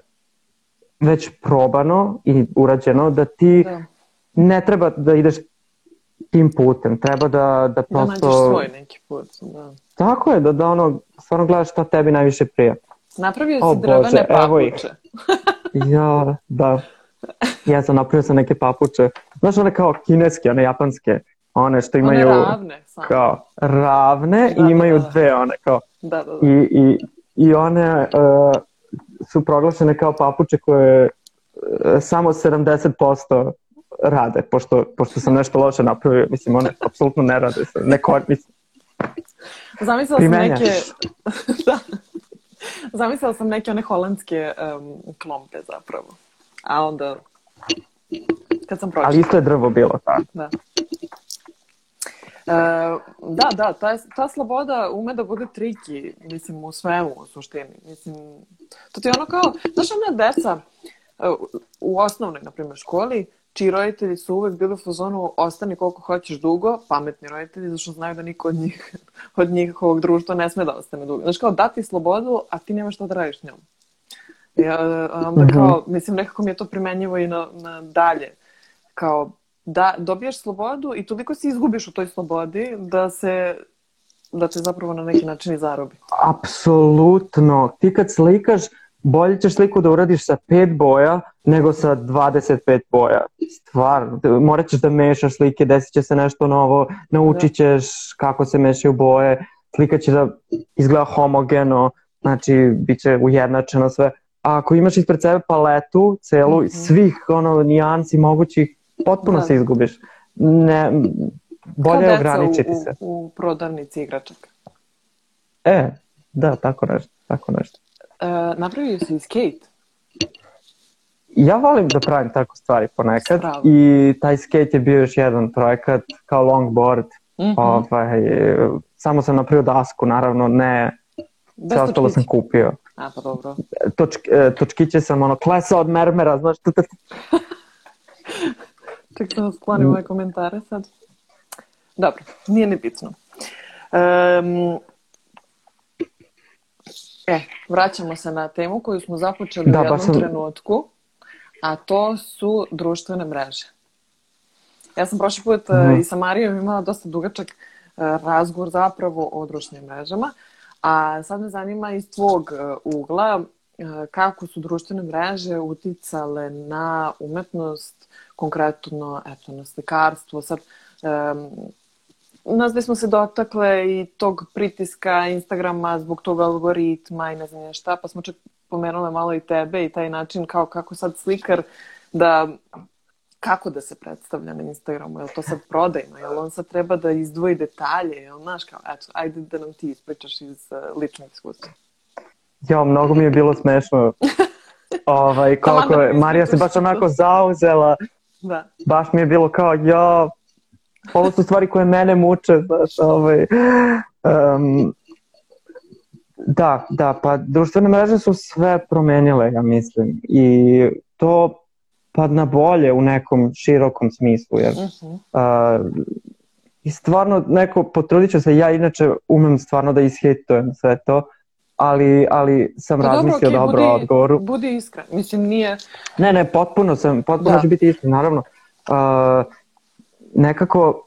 već probano i urađeno da ti da. ne treba da ideš tim putem, treba da, da prosto... Da nađeš svoj neki put, da. Tako je, da, da ono, stvarno gledaš šta tebi najviše prija. Napravio si o, drvene papuče. ja, da. Ja sam napravio sam neke papuče. Znaš, one kao kineske, one japanske. One što imaju... One ravne. Sam. Kao, ravne da, i da, imaju da, da. dve one, kao. Da, da, da. I, i, i one... Uh, su proglašene kao papuče koje e, samo 70% rade, pošto, pošto sam nešto loše napravio, mislim, one apsolutno ne rade, ne kor, mislim. Zamislila sam neke... da. Zamislila sam neke one holandske um, klompe zapravo. A onda kad sam pročitala. Ali isto je drvo bilo, tako. Da. da. E, da, da, ta, ta sloboda ume da bude triki, mislim, u svemu, u suštini. Mislim, to ti je ono kao, znaš, ona deca e, u osnovnoj, na primjer, školi, čiji roditelji su uvek bili u fazonu ostani koliko hoćeš dugo, pametni roditelji, zašto znaju da niko od njih, od njihovog društva ne sme da ostane dugo. Znaš, kao dati slobodu, a ti nemaš šta da radiš njom. Ja, e, onda kao, mislim, nekako mi je to primenjivo i na, na dalje. Kao, da dobiješ slobodu i toliko se izgubiš u toj slobodi da se da te zapravo na neki način i zarobi. Apsolutno. Ti kad slikaš, bolje ćeš sliku da uradiš sa pet boja nego sa 25 boja. Stvarno, morat ćeš da mešaš slike, desit će se nešto novo, naučit da. ćeš kako se mešaju boje, slika će da izgleda homogeno, znači bit će ujednačeno sve. A ako imaš ispred sebe paletu celu mm -hmm. svih ono, nijansi mogućih potpuno da. se izgubiš. Ne, bolje je ograničiti u, se. U, u prodavnici igračaka. E, da, tako nešto. Tako nešto. E, napravio si skate. Ja volim da pravim tako stvari ponekad Spravo. i taj skate je bio još jedan projekat kao longboard. Mm -hmm. ovaj, samo sam napravio dasku, naravno ne, Bez sve ostalo sam kupio. A, pa dobro. Točk, e, točkiće sam ono, klesa od mermera, znaš, Tek sam sklonila komentare sad. Dobro, nije nebitno. bitno. Um, e, vraćamo se na temu koju smo započeli da, u pa jednom sam... trenutku, a to su društvene mreže. Ja sam prošli put mm. i sa Marijom imala dosta dugačak e, razgovor zapravo o društvenim mrežama, a sad me zanima iz tvog e, ugla kako su društvene mreže uticale na umetnost konkretno eto, na slikarstvo. Sad, um, nas smo se dotakle i tog pritiska Instagrama zbog tog algoritma i ne znam šta, pa smo čak pomenule malo i tebe i taj način kao kako sad slikar da kako da se predstavlja na Instagramu, je li to sad prodajno, je li on sad treba da izdvoji detalje, je li znaš kao, eto, ajde da nam ti ispričaš iz uh, ličnog iskustva. Jo, mnogo mi je bilo smešno. ovaj, koliko da je, Marija se baš onako zauzela Da. Baš mi je bilo kao, ja, ovo su stvari koje mene muče, znaš, ovaj, um, Da, da, pa društvene mreže su sve promenile, ja mislim, i to pa na bolje u nekom širokom smislu, jer uh -huh. uh, i stvarno neko, potrudit ću se, ja inače umem stvarno da ishitujem sve to, ali, ali sam no, pa razmislio dobro, okay, dobro budi, odgovoru. Budi iskren, mislim nije... Ne, ne, potpuno sam, potpuno da. ću biti iskren, naravno. Uh, nekako,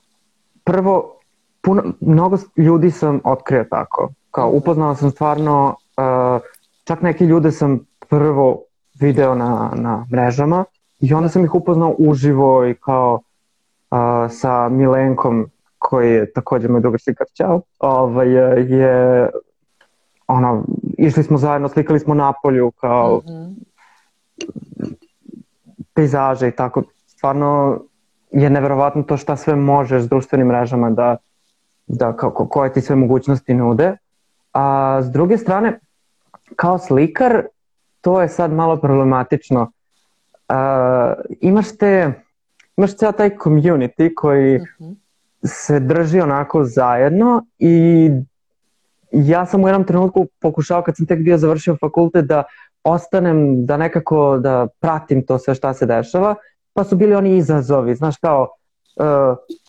prvo, puno, mnogo ljudi sam otkrio tako. Kao, upoznao sam stvarno, uh, čak neke ljude sam prvo video na, na mrežama i onda sam ih upoznao uživo i kao uh, sa Milenkom koji je takođe moj drugar Sikar Ćao, ovaj, je ono, išli smo zajedno, slikali smo na polju kao mm -hmm. pejzaže i tako. Stvarno je neverovatno to šta sve možeš s društvenim mrežama da, da kako, koje ti sve mogućnosti nude. A s druge strane, kao slikar, to je sad malo problematično. A, imaš te, imaš ceo taj community koji mm -hmm. se drži onako zajedno i ja sam u jednom trenutku pokušao kad sam tek bio završio fakultet da ostanem, da nekako da pratim to sve šta se dešava, pa su bili oni izazovi, znaš kao uh,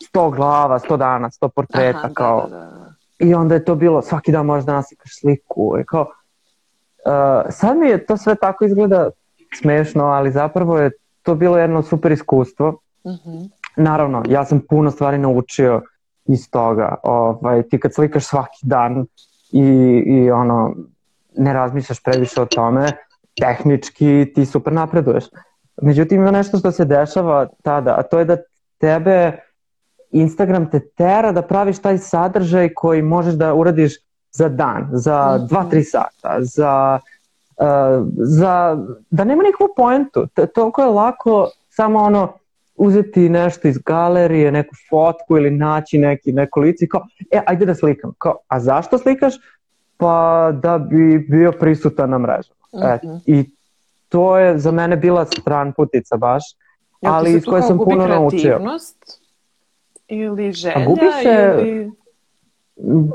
eh, 100 glava, 100 dana, 100 portreta, Aha, da, kao. Da, da, da. I onda je to bilo, svaki dan možeš da nasikaš sliku, i kao, uh, sad mi je to sve tako izgleda smešno, ali zapravo je to bilo jedno super iskustvo. Mm -hmm. Naravno, ja sam puno stvari naučio iz toga. Ovaj, ti kad slikaš svaki dan, i, i ono, ne razmišljaš previše o tome, tehnički ti super napreduješ. Međutim, ima nešto što se dešava tada, a to je da tebe Instagram te tera da praviš taj sadržaj koji možeš da uradiš za dan, za mhm. dva, tri sata, za, uh, za da nema nikakvu poentu. T toliko je lako samo ono uzeti nešto iz galerije, neku fotku ili naći neki, neko lice i kao, e, ajde da slikam. Kao, a zašto slikaš? Pa da bi bio prisutan na mrežama. Mm -hmm. e, I to je za mene bila stran putica baš, ali iz koje sam puno naučio. Ili želja? A gubi se, ili...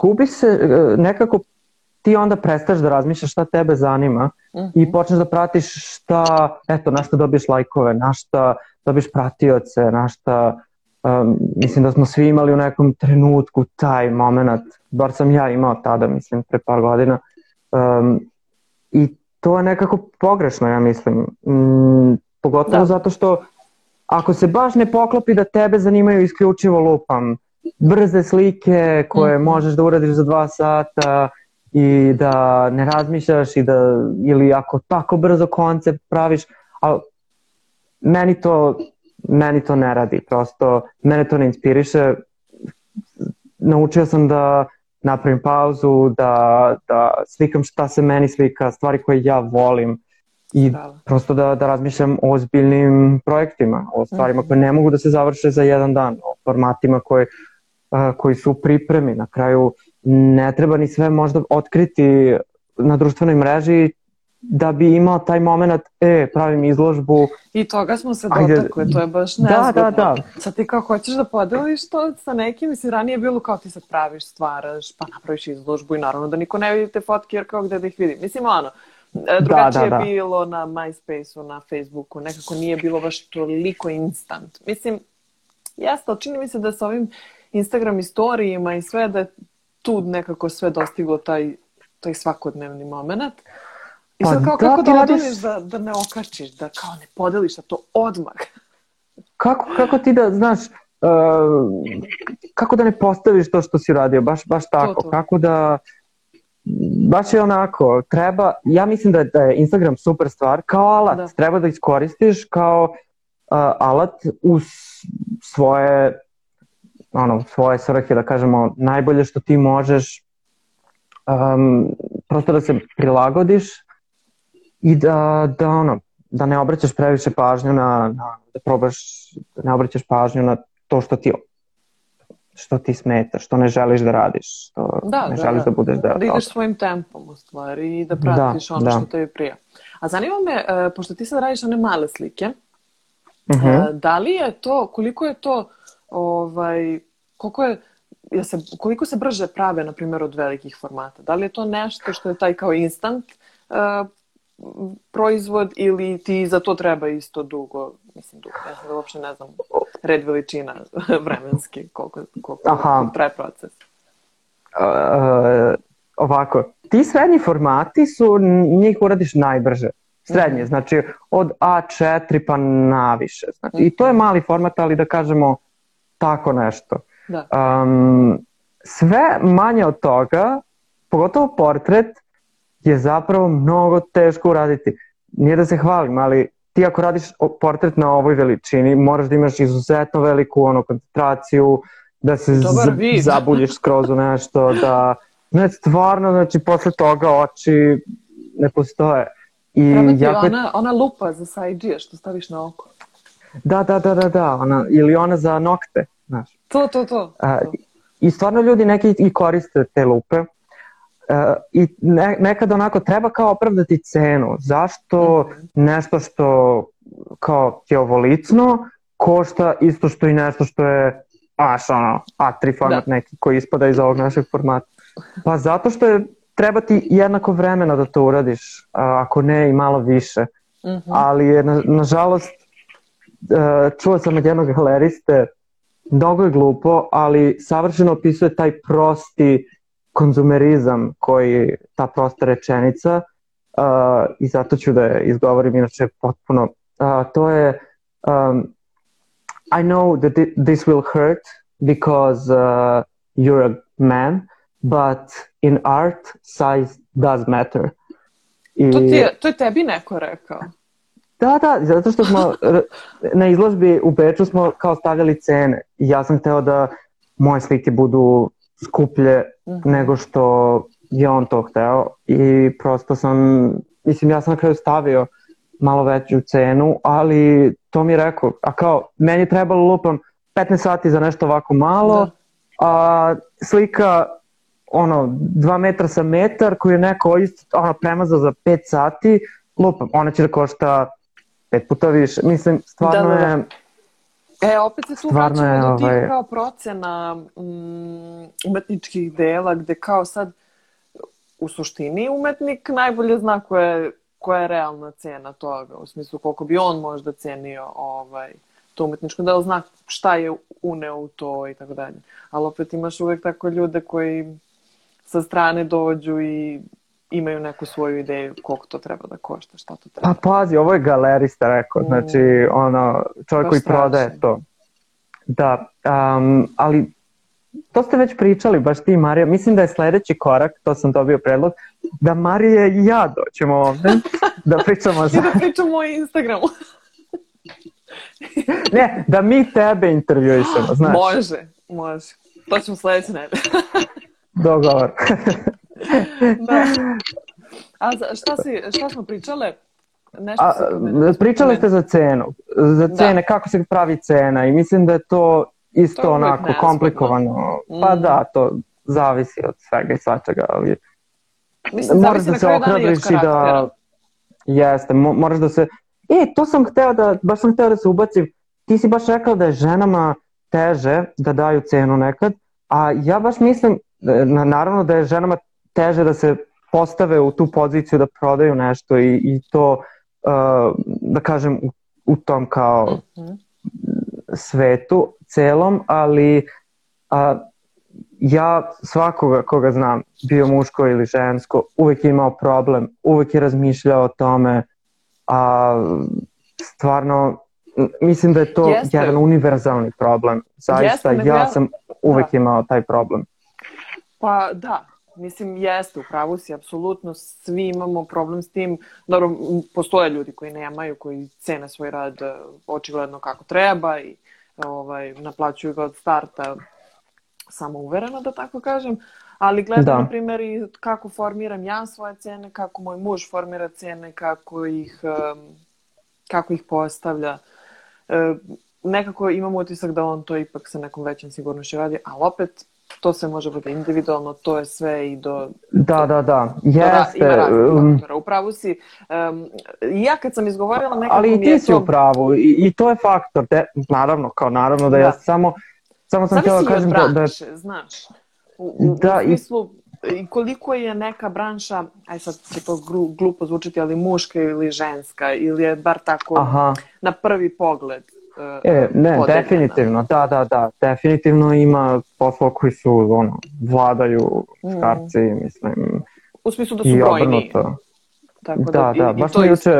gubi se e, nekako ti onda prestaš da razmišljaš šta tebe zanima uh mhm. -huh. i počneš da pratiš šta, eto, na šta dobiješ lajkove, na šta dobiš da pratioce, na šta, um, mislim da smo svi imali u nekom trenutku taj moment, bar sam ja imao tada, mislim, pre par godina, um, i to je nekako pogrešno, ja mislim, mm, pogotovo da. zato što ako se baš ne poklopi da tebe zanimaju isključivo lupam, brze slike koje mm. možeš da uradiš za dva sata i da ne razmišljaš i da, ili ako tako brzo koncept praviš, a meni to, meni to ne radi, prosto mene to ne inspiriše. Naučio sam da napravim pauzu, da, da slikam šta se meni slika, stvari koje ja volim i Hvala. prosto da, da razmišljam o ozbiljnim projektima, o stvarima koje ne mhm. mogu da se završe za jedan dan, o formatima koje, a, koji su u pripremi. Na kraju ne treba ni sve možda otkriti na društvenoj mreži, da bi imao taj moment, e, pravim izložbu. I toga smo se Ajde. dotakle, to je baš da, da, nezgodno. Da, da, da. Sad ti kao hoćeš da podeliš to sa nekim, mislim, ranije je bilo kao ti sad praviš, stvaraš, pa napraviš izložbu i naravno da niko ne vidi te fotke jer kao gde da ih vidi. Mislim, ono, da, e, drugačije da, da, da. je bilo na MySpace-u, na Facebooku, nekako nije bilo baš toliko instant. Mislim, jasno, čini mi se da sa ovim Instagram istorijima i sve da je tu nekako sve dostiglo taj, taj svakodnevni moment. Uh, I sad pa kao, pa kako da, da radiš... da, da ne okačiš, da kao ne podeliš da to odmah? kako, kako ti da, znaš, uh, kako da ne postaviš to što si radio, baš, baš tako, to, to. kako da, baš je onako, treba, ja mislim da, da je Instagram super stvar, kao alat, da. treba da iskoristiš kao uh, alat uz svoje, ono, svoje svrhe, da kažemo, najbolje što ti možeš, um, prosto da se prilagodiš, i da, da, ono, da ne obraćaš previše pažnju na, na da probaš, da ne obraćaš pažnju na to što ti što ti smeta, što ne želiš da radiš, što da, ne da, želiš da, da budeš deo da, da ideš svojim tempom u stvari i da pratiš da, ono da. što tebi prija. A zanima me, uh, pošto ti sad radiš one male slike, uh -huh. uh, da li je to, koliko je to, ovaj, koliko je, ja se, koliko se brže prave, na primjer, od velikih formata? Da li je to nešto što je taj kao instant uh, proizvod ili ti za to treba isto dugo, mislim dugo, ja sam uopšte ne znam red veličina vremenski, koliko, koliko, Aha. traje proces? Uh, ovako, ti srednji formati su, njih uradiš najbrže. Srednje, mhm. znači od A4 pa naviše. Znači, I to je mhm. mali format, ali da kažemo tako nešto. Da. Um, sve manje od toga, pogotovo portret, je zapravo mnogo teško uraditi. Nije da se hvalim, ali ti ako radiš portret na ovoj veličini, moraš da imaš izuzetno veliku ono, koncentraciju, da se zabuljiš skroz u nešto, da... Ne, stvarno, znači, posle toga oči ne postoje. I jako... ona, ona lupa za sajđije što staviš na oko. Da, da, da, da, da, ona, ili ona za nokte, znaš. To, to, to. to. A, I stvarno ljudi neki i koriste te lupe, E, i ne, nekad onako treba kao opravdati cenu. Zašto mhm. nešto što kao ti ovo košta isto što i nešto što je aš, ono, A3 format da. neki koji ispada iz ovog našeg formata. Pa zato što je treba ti jednako vremena da to uradiš, e, ako ne i malo više. Mm -hmm. Ali je, na, nažalost, e, čuo sam od jednog galeriste, mnogo je glupo, ali savršeno opisuje taj prosti konzumerizam koji ta prosta rečenica uh, i zato ću da je izgovorim inače potpuno uh, to je um, I know that this will hurt because uh, you're a man but in art size does matter I, to, ti je, to je tebi neko rekao Da, da, zato što smo na izložbi u Beču smo kao stavljali cene i ja sam hteo da moje slike budu skuplje Mhm. nego što je on to hteo i prosto sam, mislim ja sam na kraju stavio malo veću cenu, ali to mi je rekao, a kao meni trebalo lupam 15 sati za nešto ovako malo, da. a slika ono, dva metra sa metar koji je neko isto, ono, premazao za 5 sati, lupam, ona će da košta pet puta više. Mislim, stvarno da, da, da. je E, opet se tu Stvarno vraćamo do tih ovaj- kao procena um, umetničkih dela gde kao sad u suštini umetnik najbolje zna koja je, koja je realna cena toga, u smislu koliko bi on možda cenio ovaj, to umetničko delo, zna šta je uneo u to i tako dalje. Ali opet imaš uvek tako ljude koji sa strane dođu i imaju neku svoju ideju koliko to treba da košta, šta to treba. Pa pazi, ovo je galerista rekao, znači mm. ono, čovjek koji strašen. prodaje to. Da, um, ali to ste već pričali, baš ti Marija. Mislim da je sledeći korak, to sam dobio predlog, da Marija i ja doćemo ovde da pričamo za... I da pričamo o Instagramu. ne, da mi tebe intervjuišemo, znaš. Može, može. To ćemo sledeće nedelje. Dogovor. da. A šta, si, šta smo pričale? Nešto A, pričale ste za cenu, za da. cene, da. kako se pravi cena i mislim da je to isto to onako neaspetno. komplikovano. Pa mm. da, to zavisi od svega i svačega, ali mislim, moraš da se okradiš i da... Jeste, mo moraš da se... E, to sam hteo da, baš sam hteo da se ubacim. Ti si baš rekao da je ženama teže da daju cenu nekad, a ja baš mislim, naravno da je ženama teže da se postave u tu poziciju da prodaju nešto i, i to, uh, da kažem, u, u tom kao svetu celom, ali a, ja svakoga koga znam, bio muško ili žensko, uvek je imao problem, uvek je razmišljao o tome, a stvarno mislim da je to Jeste. jedan univerzalni problem. Zaista, Jeste, ja, ja sam uvek da. imao taj problem. Pa da, mislim, jeste, u pravu si, apsolutno, svi imamo problem s tim. Dobro, postoje ljudi koji nemaju, koji cene svoj rad e, očigledno kako treba i ovaj, naplaćuju ga od starta samouvereno, da tako kažem. Ali gledam, da. na primjer, kako formiram ja svoje cene, kako moj muž formira cene, kako ih, e, kako ih postavlja. E, nekako imam utisak da on to ipak sa nekom većom sigurnošću radi, ali opet to se može bude individualno, to je sve i do... Da, da, da, jeste. Do, um, ima u si. Um, ja kad sam izgovorila nekako... Ali i ti si tom... u pravu, I, i, to je faktor, te, naravno, kao naravno da, da. ja samo... Samo sam htjela kažem branš, da, da... Je... znaš, u, da, u smislu i koliko je neka branša, aj sad će to glupo zvučiti, ali muška ili ženska, ili je bar tako Aha. na prvi pogled. E, e, ne, određena. definitivno, da, da, da, definitivno ima posla koji su, ono, vladaju mhm. škarci, mm. mislim. U smislu da su brojni. Tako da, da, da i, da. baš smo juče,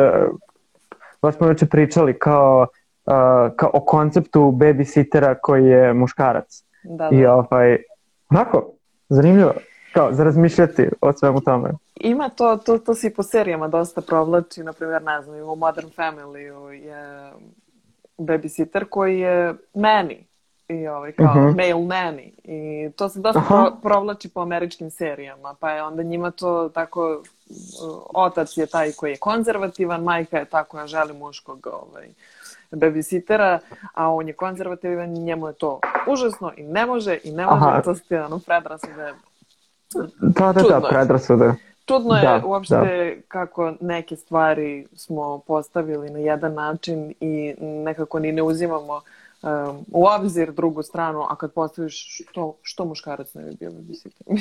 baš smo juče pričali kao, uh, kao o konceptu babysitera koji je muškarac. Da, da. I ovaj, onako, zanimljivo, kao, za razmišljati o svemu tome. Ima to, to, to se i po serijama dosta provlači, na primjer, ne znam, u Modern Family je babysitter koji je meni i ovaj kao uh mhm. -huh. male nanny i to se dosta pro, provlači po američkim serijama pa je onda njima to tako uh, otac je taj koji je konzervativan majka je ta koja želi muškog ovaj babysitera, a on je konzervativan njemu je to užasno i ne može i ne može, Aha. to ste ono predrasude. Da, da, da Čudno da, predrasude. Je. Čudno je da, uopšte da. kako neke stvari smo postavili na jedan način i nekako ni ne uzimamo um, u obzir drugu stranu, a kad postaviš to, što muškarac ne bi bio mislim.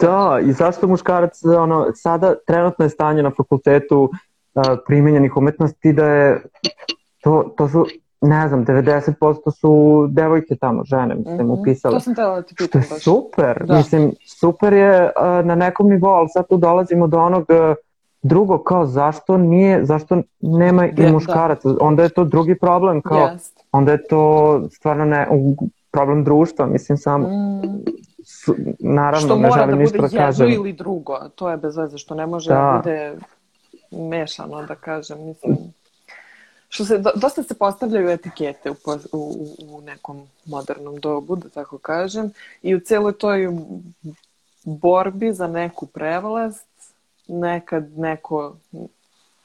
da, i zašto muškarac, ono, sada trenutno je stanje na fakultetu uh, primenjenih umetnosti da je to, to su ne znam, 90% su devojke tamo, žene, mislim, mm -hmm. upisale. To sam tela da ti pitam baš. Super, da. mislim, super je uh, na nekom nivou, ali sad tu dolazimo do onog uh, drugog, kao zašto nije, zašto nema i da. muškaraca, da. onda je to drugi problem, kao, yes. onda je to stvarno ne, problem društva, mislim, samo. Mm. Su, naravno, što ne da želim ništa da kažem. Što mora da bude jedno ili drugo, to je bez veze, što ne može da, da bude mešano, da kažem, mislim što se, dosta se postavljaju etikete u, u, u nekom modernom dobu, da tako kažem, i u celoj toj borbi za neku prevlast, nekad neko,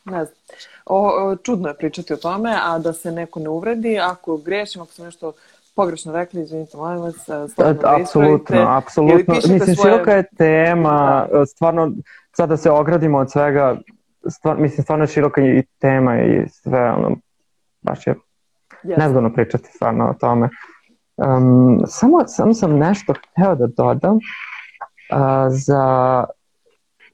ne znam, o, čudno je pričati o tome, a da se neko ne uvredi, ako grešim, ako sam nešto pogrešno rekli, izvinite, molim vas, stvarno da Apsolutno, apsolutno. Mislim, svoje... široka je tema, da. stvarno, sada da se ogradimo od svega, stvar, mislim, stvarno je široka i tema i sve, ono, baš je yes. nezgodno pričati stvarno o tome. Um, samo, samo sam nešto hteo da dodam uh, za,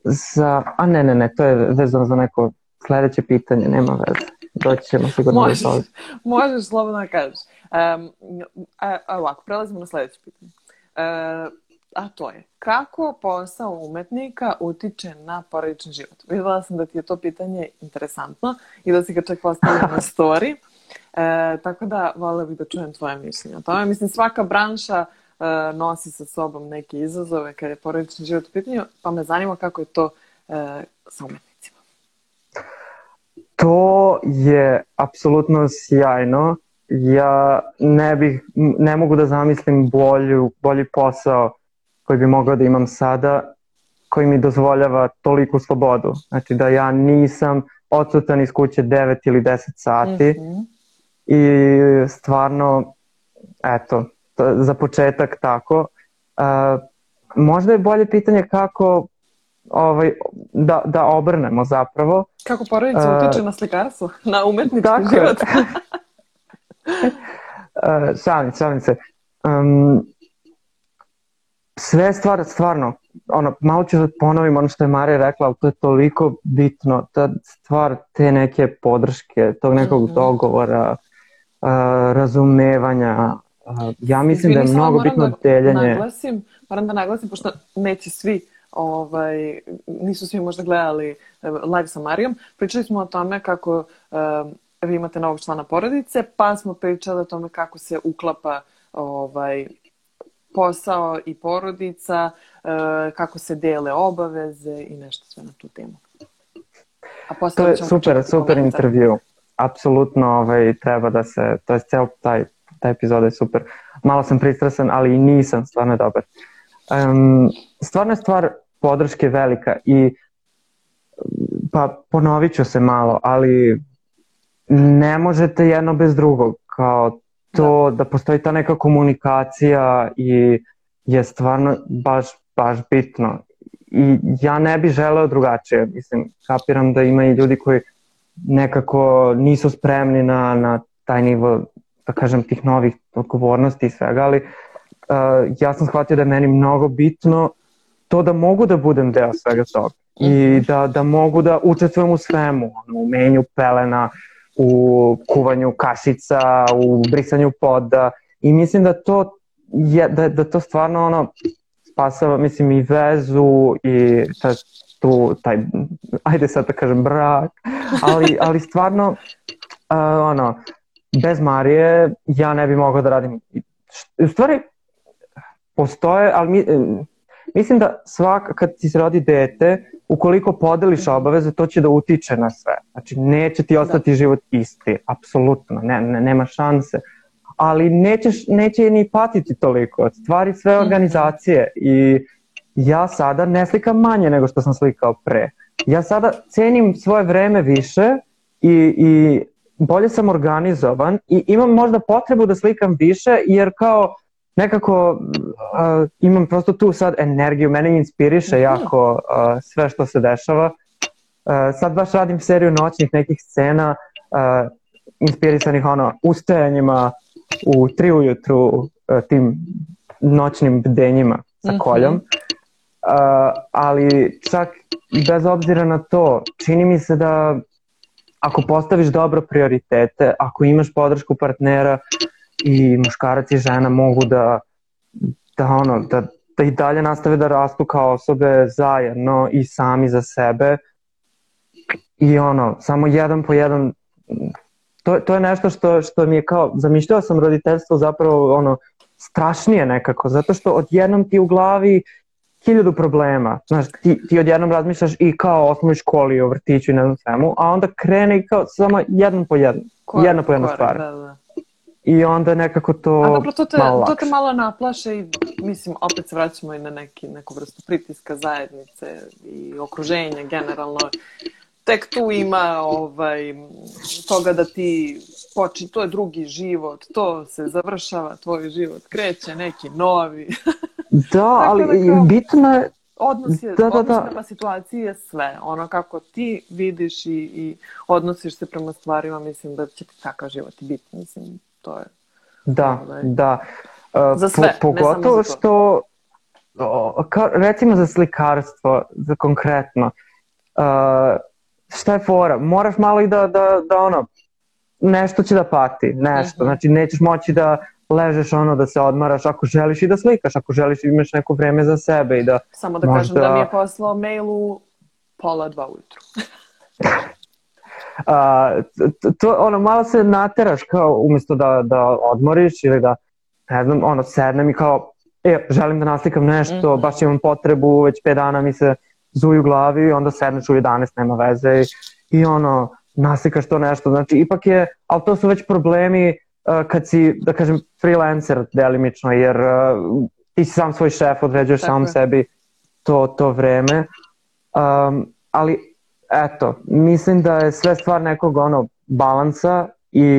za, a ne, ne, ne, to je vezano za neko sledeće pitanje, nema veze. Doći ćemo sigurno možeš, do toga. Možeš slobodno da kažeš. Um, a, a, ovako, prelazimo na sledeće pitanje. Uh, a to je kako posao umetnika utiče na porodični život. Videla sam da ti je to pitanje interesantno i da si ga čak postavila na story. E, tako da volela bih da čujem tvoje mišljenje o tome. Mislim, svaka branša e, nosi sa sobom neke izazove kada je porodični život u pitanju, pa me zanima kako je to e, sa umetnicima. To je apsolutno sjajno. Ja ne bih, ne mogu da zamislim bolju, bolji posao koji bi mogao da imam sada, koji mi dozvoljava toliku slobodu. Znači da ja nisam odsutan iz kuće 9 ili 10 sati mm -hmm. i stvarno, eto, za početak tako. E, možda je bolje pitanje kako ovaj, da, da obrnemo zapravo. Kako porodica uh, utiče na slikarstvo, na umetnički dakle, život. uh, šalim, šalim se. Um, sve stvar, stvarno, ono, malo ću da ponovim ono što je Marija rekla, ali to je toliko bitno, ta stvar te neke podrške, tog nekog mhm. dogovora, uh, razumevanja, uh, ja mislim Izvini, da je mnogo bitno da, deljenje. Naglasim, moram da naglasim, pošto neće svi ovaj, nisu svi možda gledali e, live sa Marijom, pričali smo o tome kako uh, vi imate novog člana porodice, pa smo pričali o tome kako se uklapa ovaj, posao i porodica, e, kako se dele obaveze i nešto sve na tu temu. A to je super, super intervju. Apsolutno ovaj, treba da se, to je cel taj, taj epizoda je super. Malo sam pristrasan, ali i nisam stvarno dobar. Um, stvarno je stvar podrške velika i pa ponovit ću se malo, ali ne možete jedno bez drugog. Kao to da. da postoji ta neka komunikacija i je stvarno baš, baš bitno. I ja ne bih želeo drugačije, mislim, kapiram da ima i ljudi koji nekako nisu spremni na, na taj nivo, da kažem, tih novih odgovornosti i svega, ali uh, ja sam shvatio da je meni mnogo bitno to da mogu da budem deo svega toga i mhm. da, da mogu da učestvujem u svemu, ono, u menju pelena, uh, u kuvanju kašica, u brisanju poda i mislim da to je, da, da to stvarno ono spasava, mislim, i vezu i ta, tu, taj, ajde sad da kažem, brak, ali, ali stvarno, uh, ono, bez Marije ja ne bih mogao da radim. U stvari, postoje, ali mi, Mislim da svak, kad ti se rodi dete, ukoliko podeliš obaveze, to će da utiče na sve. Znači, neće ti ostati da. život isti, apsolutno, ne, ne, nema šanse. Ali nećeš, neće ni patiti toliko stvari sve mhm. organizacije i ja sada ne slikam manje nego što sam slikao pre. Ja sada cenim svoje vreme više i, i bolje sam organizovan i imam možda potrebu da slikam više jer kao nekako uh, imam prosto tu sad energiju, mene inspiriše jako uh, sve što se dešava. Uh, sad baš radim seriju noćnih nekih scena uh, inspirisanih ono ustajanjima u tri ujutru uh, tim noćnim bdenjima sa mm -hmm. koljom. Uh, ali čak bez obzira na to, čini mi se da ako postaviš dobro prioritete, ako imaš podršku partnera, uh, i muškarac i žena mogu da da ono da da i dalje nastave da rastu kao osobe zajedno i sami za sebe i ono samo jedan po jedan to, to je nešto što, što mi je kao zamišljao sam roditeljstvo zapravo ono strašnije nekako zato što odjednom ti u glavi hiljadu problema. Znaš, ti, ti odjednom razmišljaš i kao o osnovnoj školi, o vrtiću i ne znam svemu, a onda krene i kao samo jedan po jedan, Kor, jedna po jedna stvar. Da, da. I onda nekako to A dobro, to te, malo to te malo naplaše i mislim, opet se vraćamo i na neki, neku vrstu pritiska zajednice i okruženja generalno. Tek tu ima ovaj, toga da ti počin, to je drugi život, to se završava, tvoj život kreće, neki novi. Da, ali da kao, bitno je... Odnos je, da, da, da. prema situaciji je sve. Ono kako ti vidiš i, i odnosiš se prema stvarima, mislim da će ti takav život biti. Mislim, to je. Da, ovaj. da. Uh, za sve, po, pogotovo ne samo za to. što recimo za slikarstvo za konkretno uh, šta je fora moraš malo i da, da, da ono nešto će da pati, nešto. Mhm. Znači, nećeš moći da ležeš ono, da se odmaraš ako želiš i da slikaš, ako želiš imaš neko vreme za sebe i da... Samo da možda... kažem da mi je poslao mail u pola dva ujutru. a, to, ono, malo se nateraš kao umesto da, da odmoriš ili da, ne znam, ono, sednem i kao, e, želim da naslikam nešto, mm -hmm. baš imam potrebu, već 5 dana mi se zuju u glavi, onda sedneš u 11, nema veze i, i ono, naslikaš to nešto, znači ipak je, ali to su već problemi uh, kad si, da kažem, freelancer delimično, jer uh, ti si sam svoj šef, određuješ Tako sam sebi to, to vreme, um, ali eto, mislim da je sve stvar nekog ono balansa i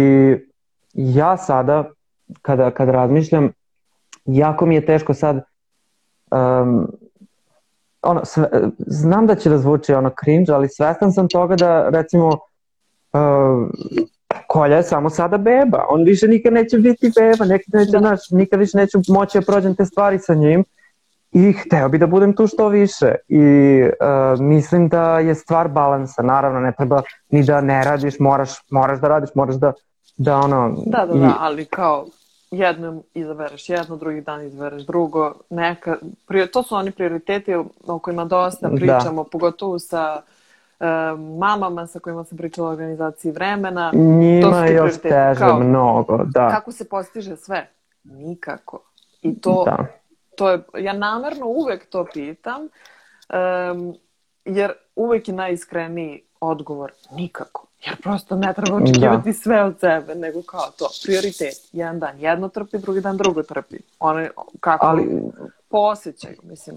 ja sada kada, kada razmišljam jako mi je teško sad um, ono, sve, znam da će da zvuči ono cringe, ali svestan sam toga da recimo uh, Kolja je samo sada beba, on više nikad neće biti beba, nekad neće, da. naš, nikad više neću moći da prođem te stvari sa njim i hteo bi da budem tu što više i uh, mislim da je stvar balansa, naravno ne treba ni da ne radiš, moraš, moraš da radiš, moraš da, da ono... Da, da, da i... da, ali kao jednom izabereš jedno, drugi dan izabereš drugo, neka, pri, to su oni prioriteti o kojima dosta da. pričamo, da. pogotovo sa e, mamama sa kojima sam pričala o organizaciji vremena. Njima to je još teže kao, mnogo, da. Kako se postiže sve? Nikako. I to da to je, ja namerno uvek to pitam, um, jer uvek je najiskreniji odgovor nikako. Jer prosto ne treba da. očekivati da. sve od sebe, nego kao to, prioritet. Jedan dan jedno trpi, drugi dan drugo trpi. One, kako, Ali, po mislim.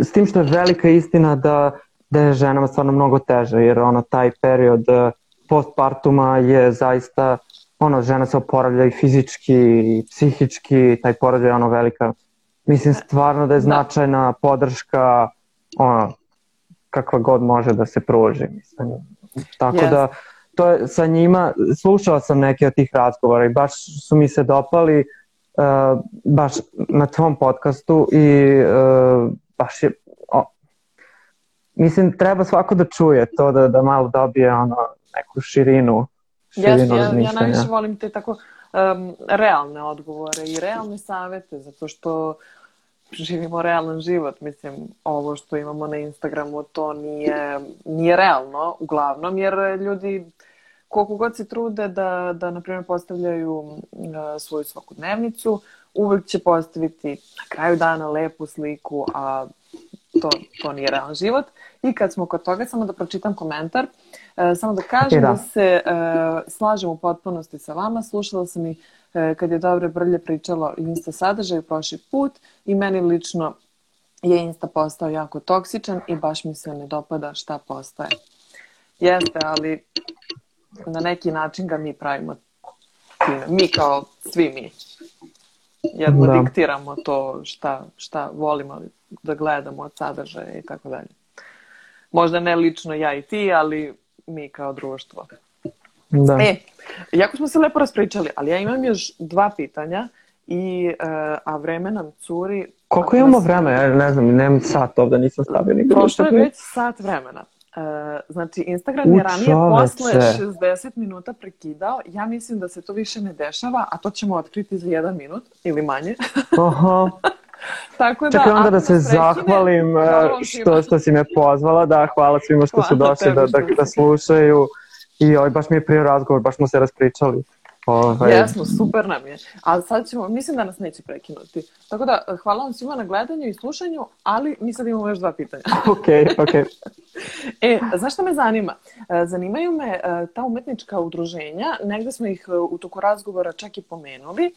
S tim što je velika istina da, da je ženama stvarno mnogo teže, jer ono, taj period eh, postpartuma je zaista ono, žena se oporavlja i fizički i psihički, taj porođaj je ono velika. Mislim stvarno da je da. značajna da. podrška ono, kakva god može da se pruži. Mislim. Tako yes. da, to je, sa njima, slušala sam neke od tih razgovora i baš su mi se dopali uh, baš na tvom podcastu i uh, baš je o, mislim treba svako da čuje to da, da malo dobije ono, neku širinu Jeste, ja, ja najviše volim te tako um, realne odgovore i realne savete, zato što živimo realan život. Mislim, ovo što imamo na Instagramu, to nije, nije realno, uglavnom, jer ljudi koliko god se trude da, da na primjer, postavljaju uh, svoju svakodnevnicu, uvek će postaviti na kraju dana lepu sliku, a to, to nije realan život. I kad smo kod toga, samo da pročitam komentar, e, samo da kažem e, da. da se e, slažem u potpunosti sa vama. Slušala sam i e, kad je Dobre Brlje pričalo o Insta sadržaju prošli put i meni lično je Insta postao jako toksičan i baš mi se ne dopada šta postaje. Jeste, ali na neki način ga mi pravimo mi kao svi mi. Jedno da. diktiramo to šta, šta volimo, da gledamo od sadržaja i tako dalje. Možda ne lično ja i ti, ali mi kao društvo. Da. E, jako smo se lepo raspričali, ali ja imam još dva pitanja i e, a vreme nam curi. Koliko imamo nas... vremena? Ja ne znam, nemam sat ovde, nisam stavio nikada. Prošlo je već sat vremena. E, znači, Instagram je ranije posle 60 minuta prekidao. Ja mislim da se to više ne dešava, a to ćemo otkriti za jedan minut ili manje. Aha. Tako da, Čekaj onda da se zahvalim e, što, što si me pozvala, da hvala svima što hvala su došli da, da, da slušaju i oj, baš mi je prije razgovor, baš smo se raspričali. Ovaj... Jesmo, super nam je. Ali sad ćemo, mislim da nas neće prekinuti. Tako da, hvala vam svima na gledanju i slušanju, ali mi sad imamo još dva pitanja. ok, ok. e, znaš šta me zanima? E, zanimaju me e, ta umetnička udruženja, negde smo ih e, u toku razgovora čak i pomenuli.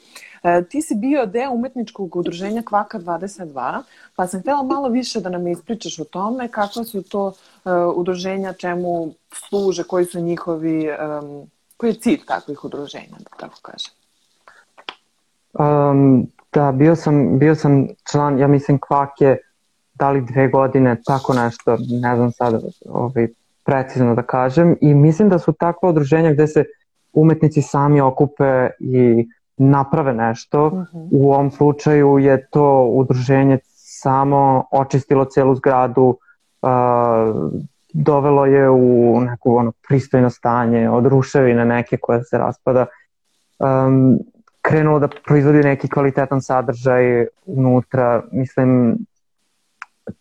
Ti si bio deo umetničkog udruženja Kvaka 22, pa sam htela malo više da nam ispričaš o tome, kakva su to udruženja, čemu služe, koji su njihovi um, Koji je cilj takvih udruženja, da tako kažem? Um, da, bio sam, bio sam član, ja mislim, kvake da li dve godine, tako nešto, ne znam sada ovaj, precizno da kažem. I mislim da su takva udruženja gde se umetnici sami okupe i naprave nešto. Mm -hmm. U ovom slučaju je to udruženje samo očistilo celu zgradu, uh, dovelo je u neku ono pristojno stanje od ruševine neke koja se raspada um, krenulo da proizvodi neki kvalitetan sadržaj unutra mislim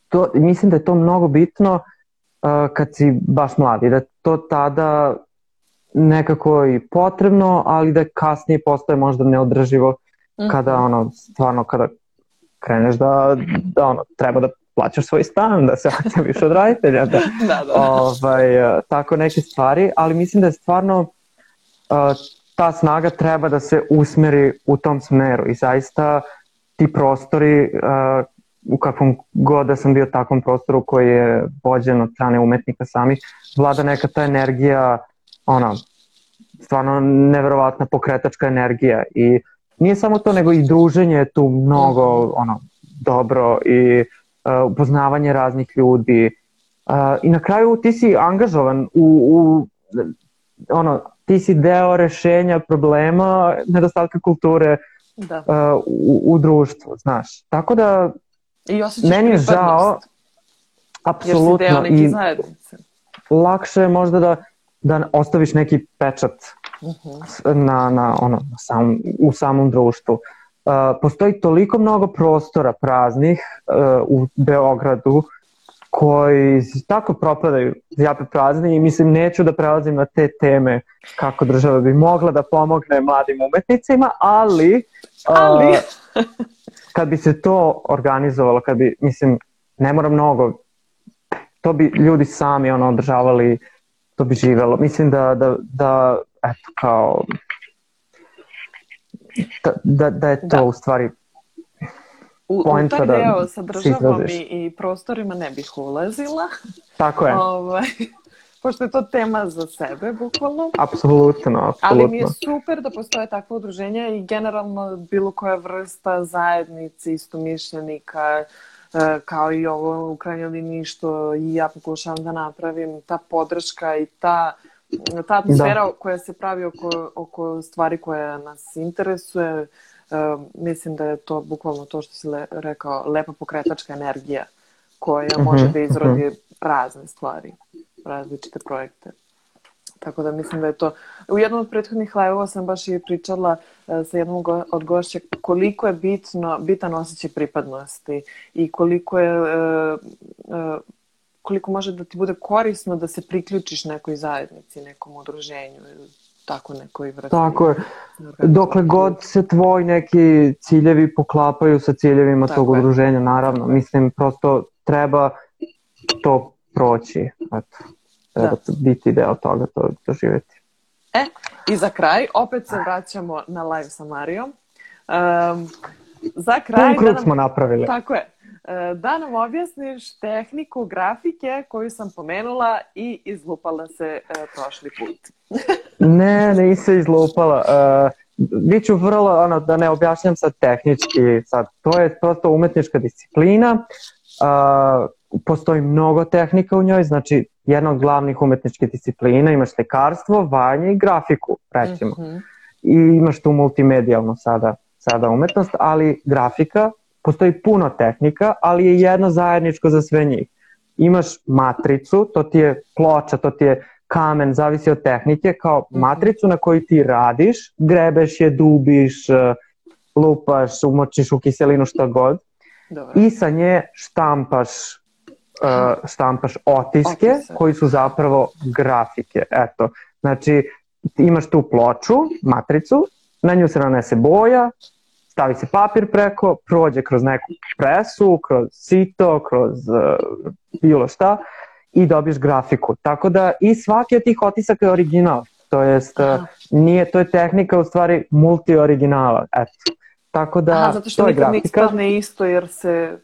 to, mislim da je to mnogo bitno uh, kad si baš mladi da to tada nekako i potrebno ali da kasnije postaje možda neodrživo mhm. kada ono stvarno kada kreneš da, da ono, treba da plaćaš svoj stan, da se odseliš od roditelja, da, da, da, da. Ovaj, e, tako neke stvari, ali mislim da je stvarno e, ta snaga treba da se usmeri u tom smeru i zaista ti prostori e, u kakvom god da sam bio takvom prostoru koji je vođen od strane umetnika samih, vlada neka ta energija, ona, stvarno neverovatna pokretačka energija i nije samo to, nego i druženje je tu mnogo, mhm. ono, dobro i uh, uh, upoznavanje raznih ljudi. Uh, I na kraju ti si angažovan u, u ono, ti si deo rešenja problema nedostatka kulture da. u, u društvu, znaš. Tako da I meni je žao apsolutno jer i zajednice. lakše je možda da da ostaviš neki pečat uh mhm. -huh. na, na, ono, na sam, u samom društvu postoji toliko mnogo prostora praznih e, u Beogradu koji tako propadaju zjape prazni i mislim neću da prelazim na te teme kako država bi mogla da pomogne mladim umetnicima, ali, ali... kad bi se to organizovalo, kad bi, mislim, ne mora mnogo, to bi ljudi sami ono održavali, to bi živelo. Mislim da, da, da eto, kao, Da, da, da je to da. u stvari u, u taj da deo sa državom i, i prostorima ne bih ulazila. Tako je. Ove, ovaj, pošto je to tema za sebe, bukvalno. Apsolutno, apsolutno. Ali mi je super da postoje takvo udruženja i generalno bilo koja vrsta zajednice, istomišljenika, e, kao i ovo u krajnjoj liniji što i ja pokušavam da napravim, ta podrška i ta uh, Da. ta da. atmosfera da. koja se pravi oko, oko stvari koje nas interesuje, e, mislim da je to bukvalno to što si le, rekao, lepa pokretačka energija koja mhm, može da mhm. izrodi mm razne stvari, različite projekte. Tako da mislim da je to... U jednom od prethodnih live-ova sam baš i pričala e, sa jednom go, od gošća koliko je bitno, bitan osjećaj pripadnosti i koliko je e, e koliko može da ti bude korisno da se priključiš nekoj zajednici, nekom udruženju tako nekoj vrsti. Tako je. Dokle god se tvoji neki ciljevi poklapaju sa ciljevima tako tog je. udruženja, naravno. Mislim, prosto treba to proći. Eto, treba da. biti deo toga, to doživeti. E, i za kraj, opet se vraćamo na live sa Marijom. Um, za kraj... Pun krug da nam... smo napravili. Tako je da e, nam objasniš tehniku grafike koju sam pomenula i izlupala se e, prošli put. ne, ne se izlupala. Uh, e, biću vrlo, ono, da ne objašnjam sad tehnički, sad, to je prosto umetnička disciplina, uh, postoji mnogo tehnika u njoj, znači jedna od glavnih umetničkih disciplina, imaš lekarstvo, vanje i grafiku, recimo. Mm -hmm. I imaš tu multimedijalno sada, sada umetnost, ali grafika postoji puno tehnika, ali je jedno zajedničko za sve njih. Imaš matricu, to ti je ploča, to ti je kamen, zavisi od tehnike, kao mhm. matricu na kojoj ti radiš, grebeš je, dubiš, e, lupaš, umočiš u kiselinu, šta god. Dobro. I sa nje štampaš uh, štampaš otiske Otise. koji su zapravo grafike. Eto, znači imaš tu ploču, matricu, na nju se nanese boja, stavi se papir preko, prođe kroz neku presu, kroz sito, kroz uh, bilo šta i dobiješ grafiku. Tako da i svaki od tih otisaka je original. To jest, e, nije, to je tehnika u stvari multi-originala. Eto. Tako da, Aha, zato što to je grafika. ne isto jer se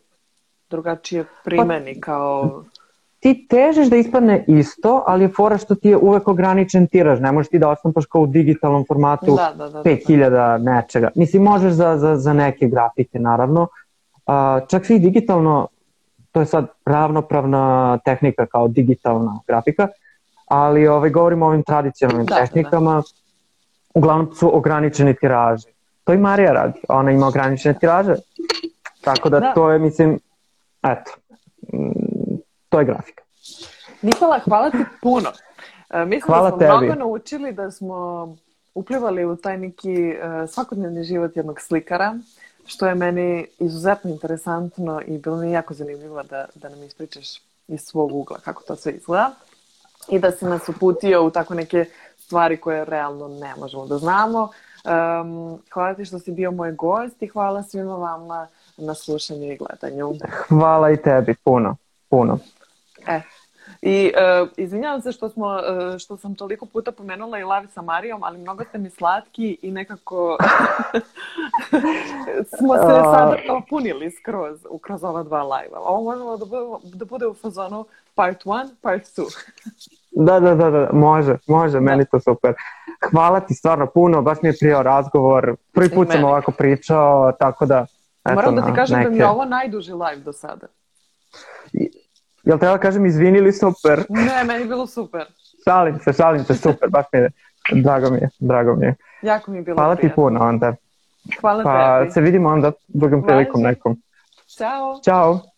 drugačije primeni pa, kao ti težiš da ispadne isto, ali je fora što ti je uvek ograničen tiraž, ne možeš ti da ostampaš kao u digitalnom formatu da, da, da, 5000 da. nečega. Mislim, možeš za, za, za neke grafike, naravno. A, čak svi digitalno, to je sad ravnopravna tehnika kao digitalna grafika, ali ovaj, govorimo o ovim tradicionalnim da, tehnikama, da, da. uglavnom su ograničeni tiraži. To i Marija radi, ona ima ograničene tiraže. Tako da, da. to je, mislim, eto, To je grafika. Nikola, hvala ti puno. E, mislim da hvala da smo tebi. mnogo naučili da smo uplivali u taj neki e, svakodnevni život jednog slikara, što je meni izuzetno interesantno i bilo mi jako zanimljivo da, da nam ispričaš iz svog ugla kako to sve izgleda i da si nas uputio u tako neke stvari koje realno ne možemo da znamo. Um, hvala ti što si bio moj gost i hvala svima vama na slušanju i gledanju. Hvala i tebi, puno, puno. E. I uh, izvinjavam se što, smo, uh, što sam toliko puta pomenula i Lavi sa Marijom, ali mnogo ste mi slatki i nekako smo se sada punili skroz, kroz ova dva live Ovo možemo da bude, da bude u fazonu part 1, part 2. da, da, da, da, može, može, da. meni to super. Hvala ti stvarno puno, baš mi je prijao razgovor. Prvi put sam ovako pričao, tako da... Eto, Moram da ti kažem neke... da mi je ovo najduži live do sada. Jel treba da kažem izvini ili super? Ne, meni je bilo super. šalim se, šalim se, super, baš mi je, drago mi je, drago mi je. Jako mi je bilo Hvala prijatno. ti puno onda. Hvala pa, tebi. se vidimo onda drugim prilikom nekom. Ćao. Ćao.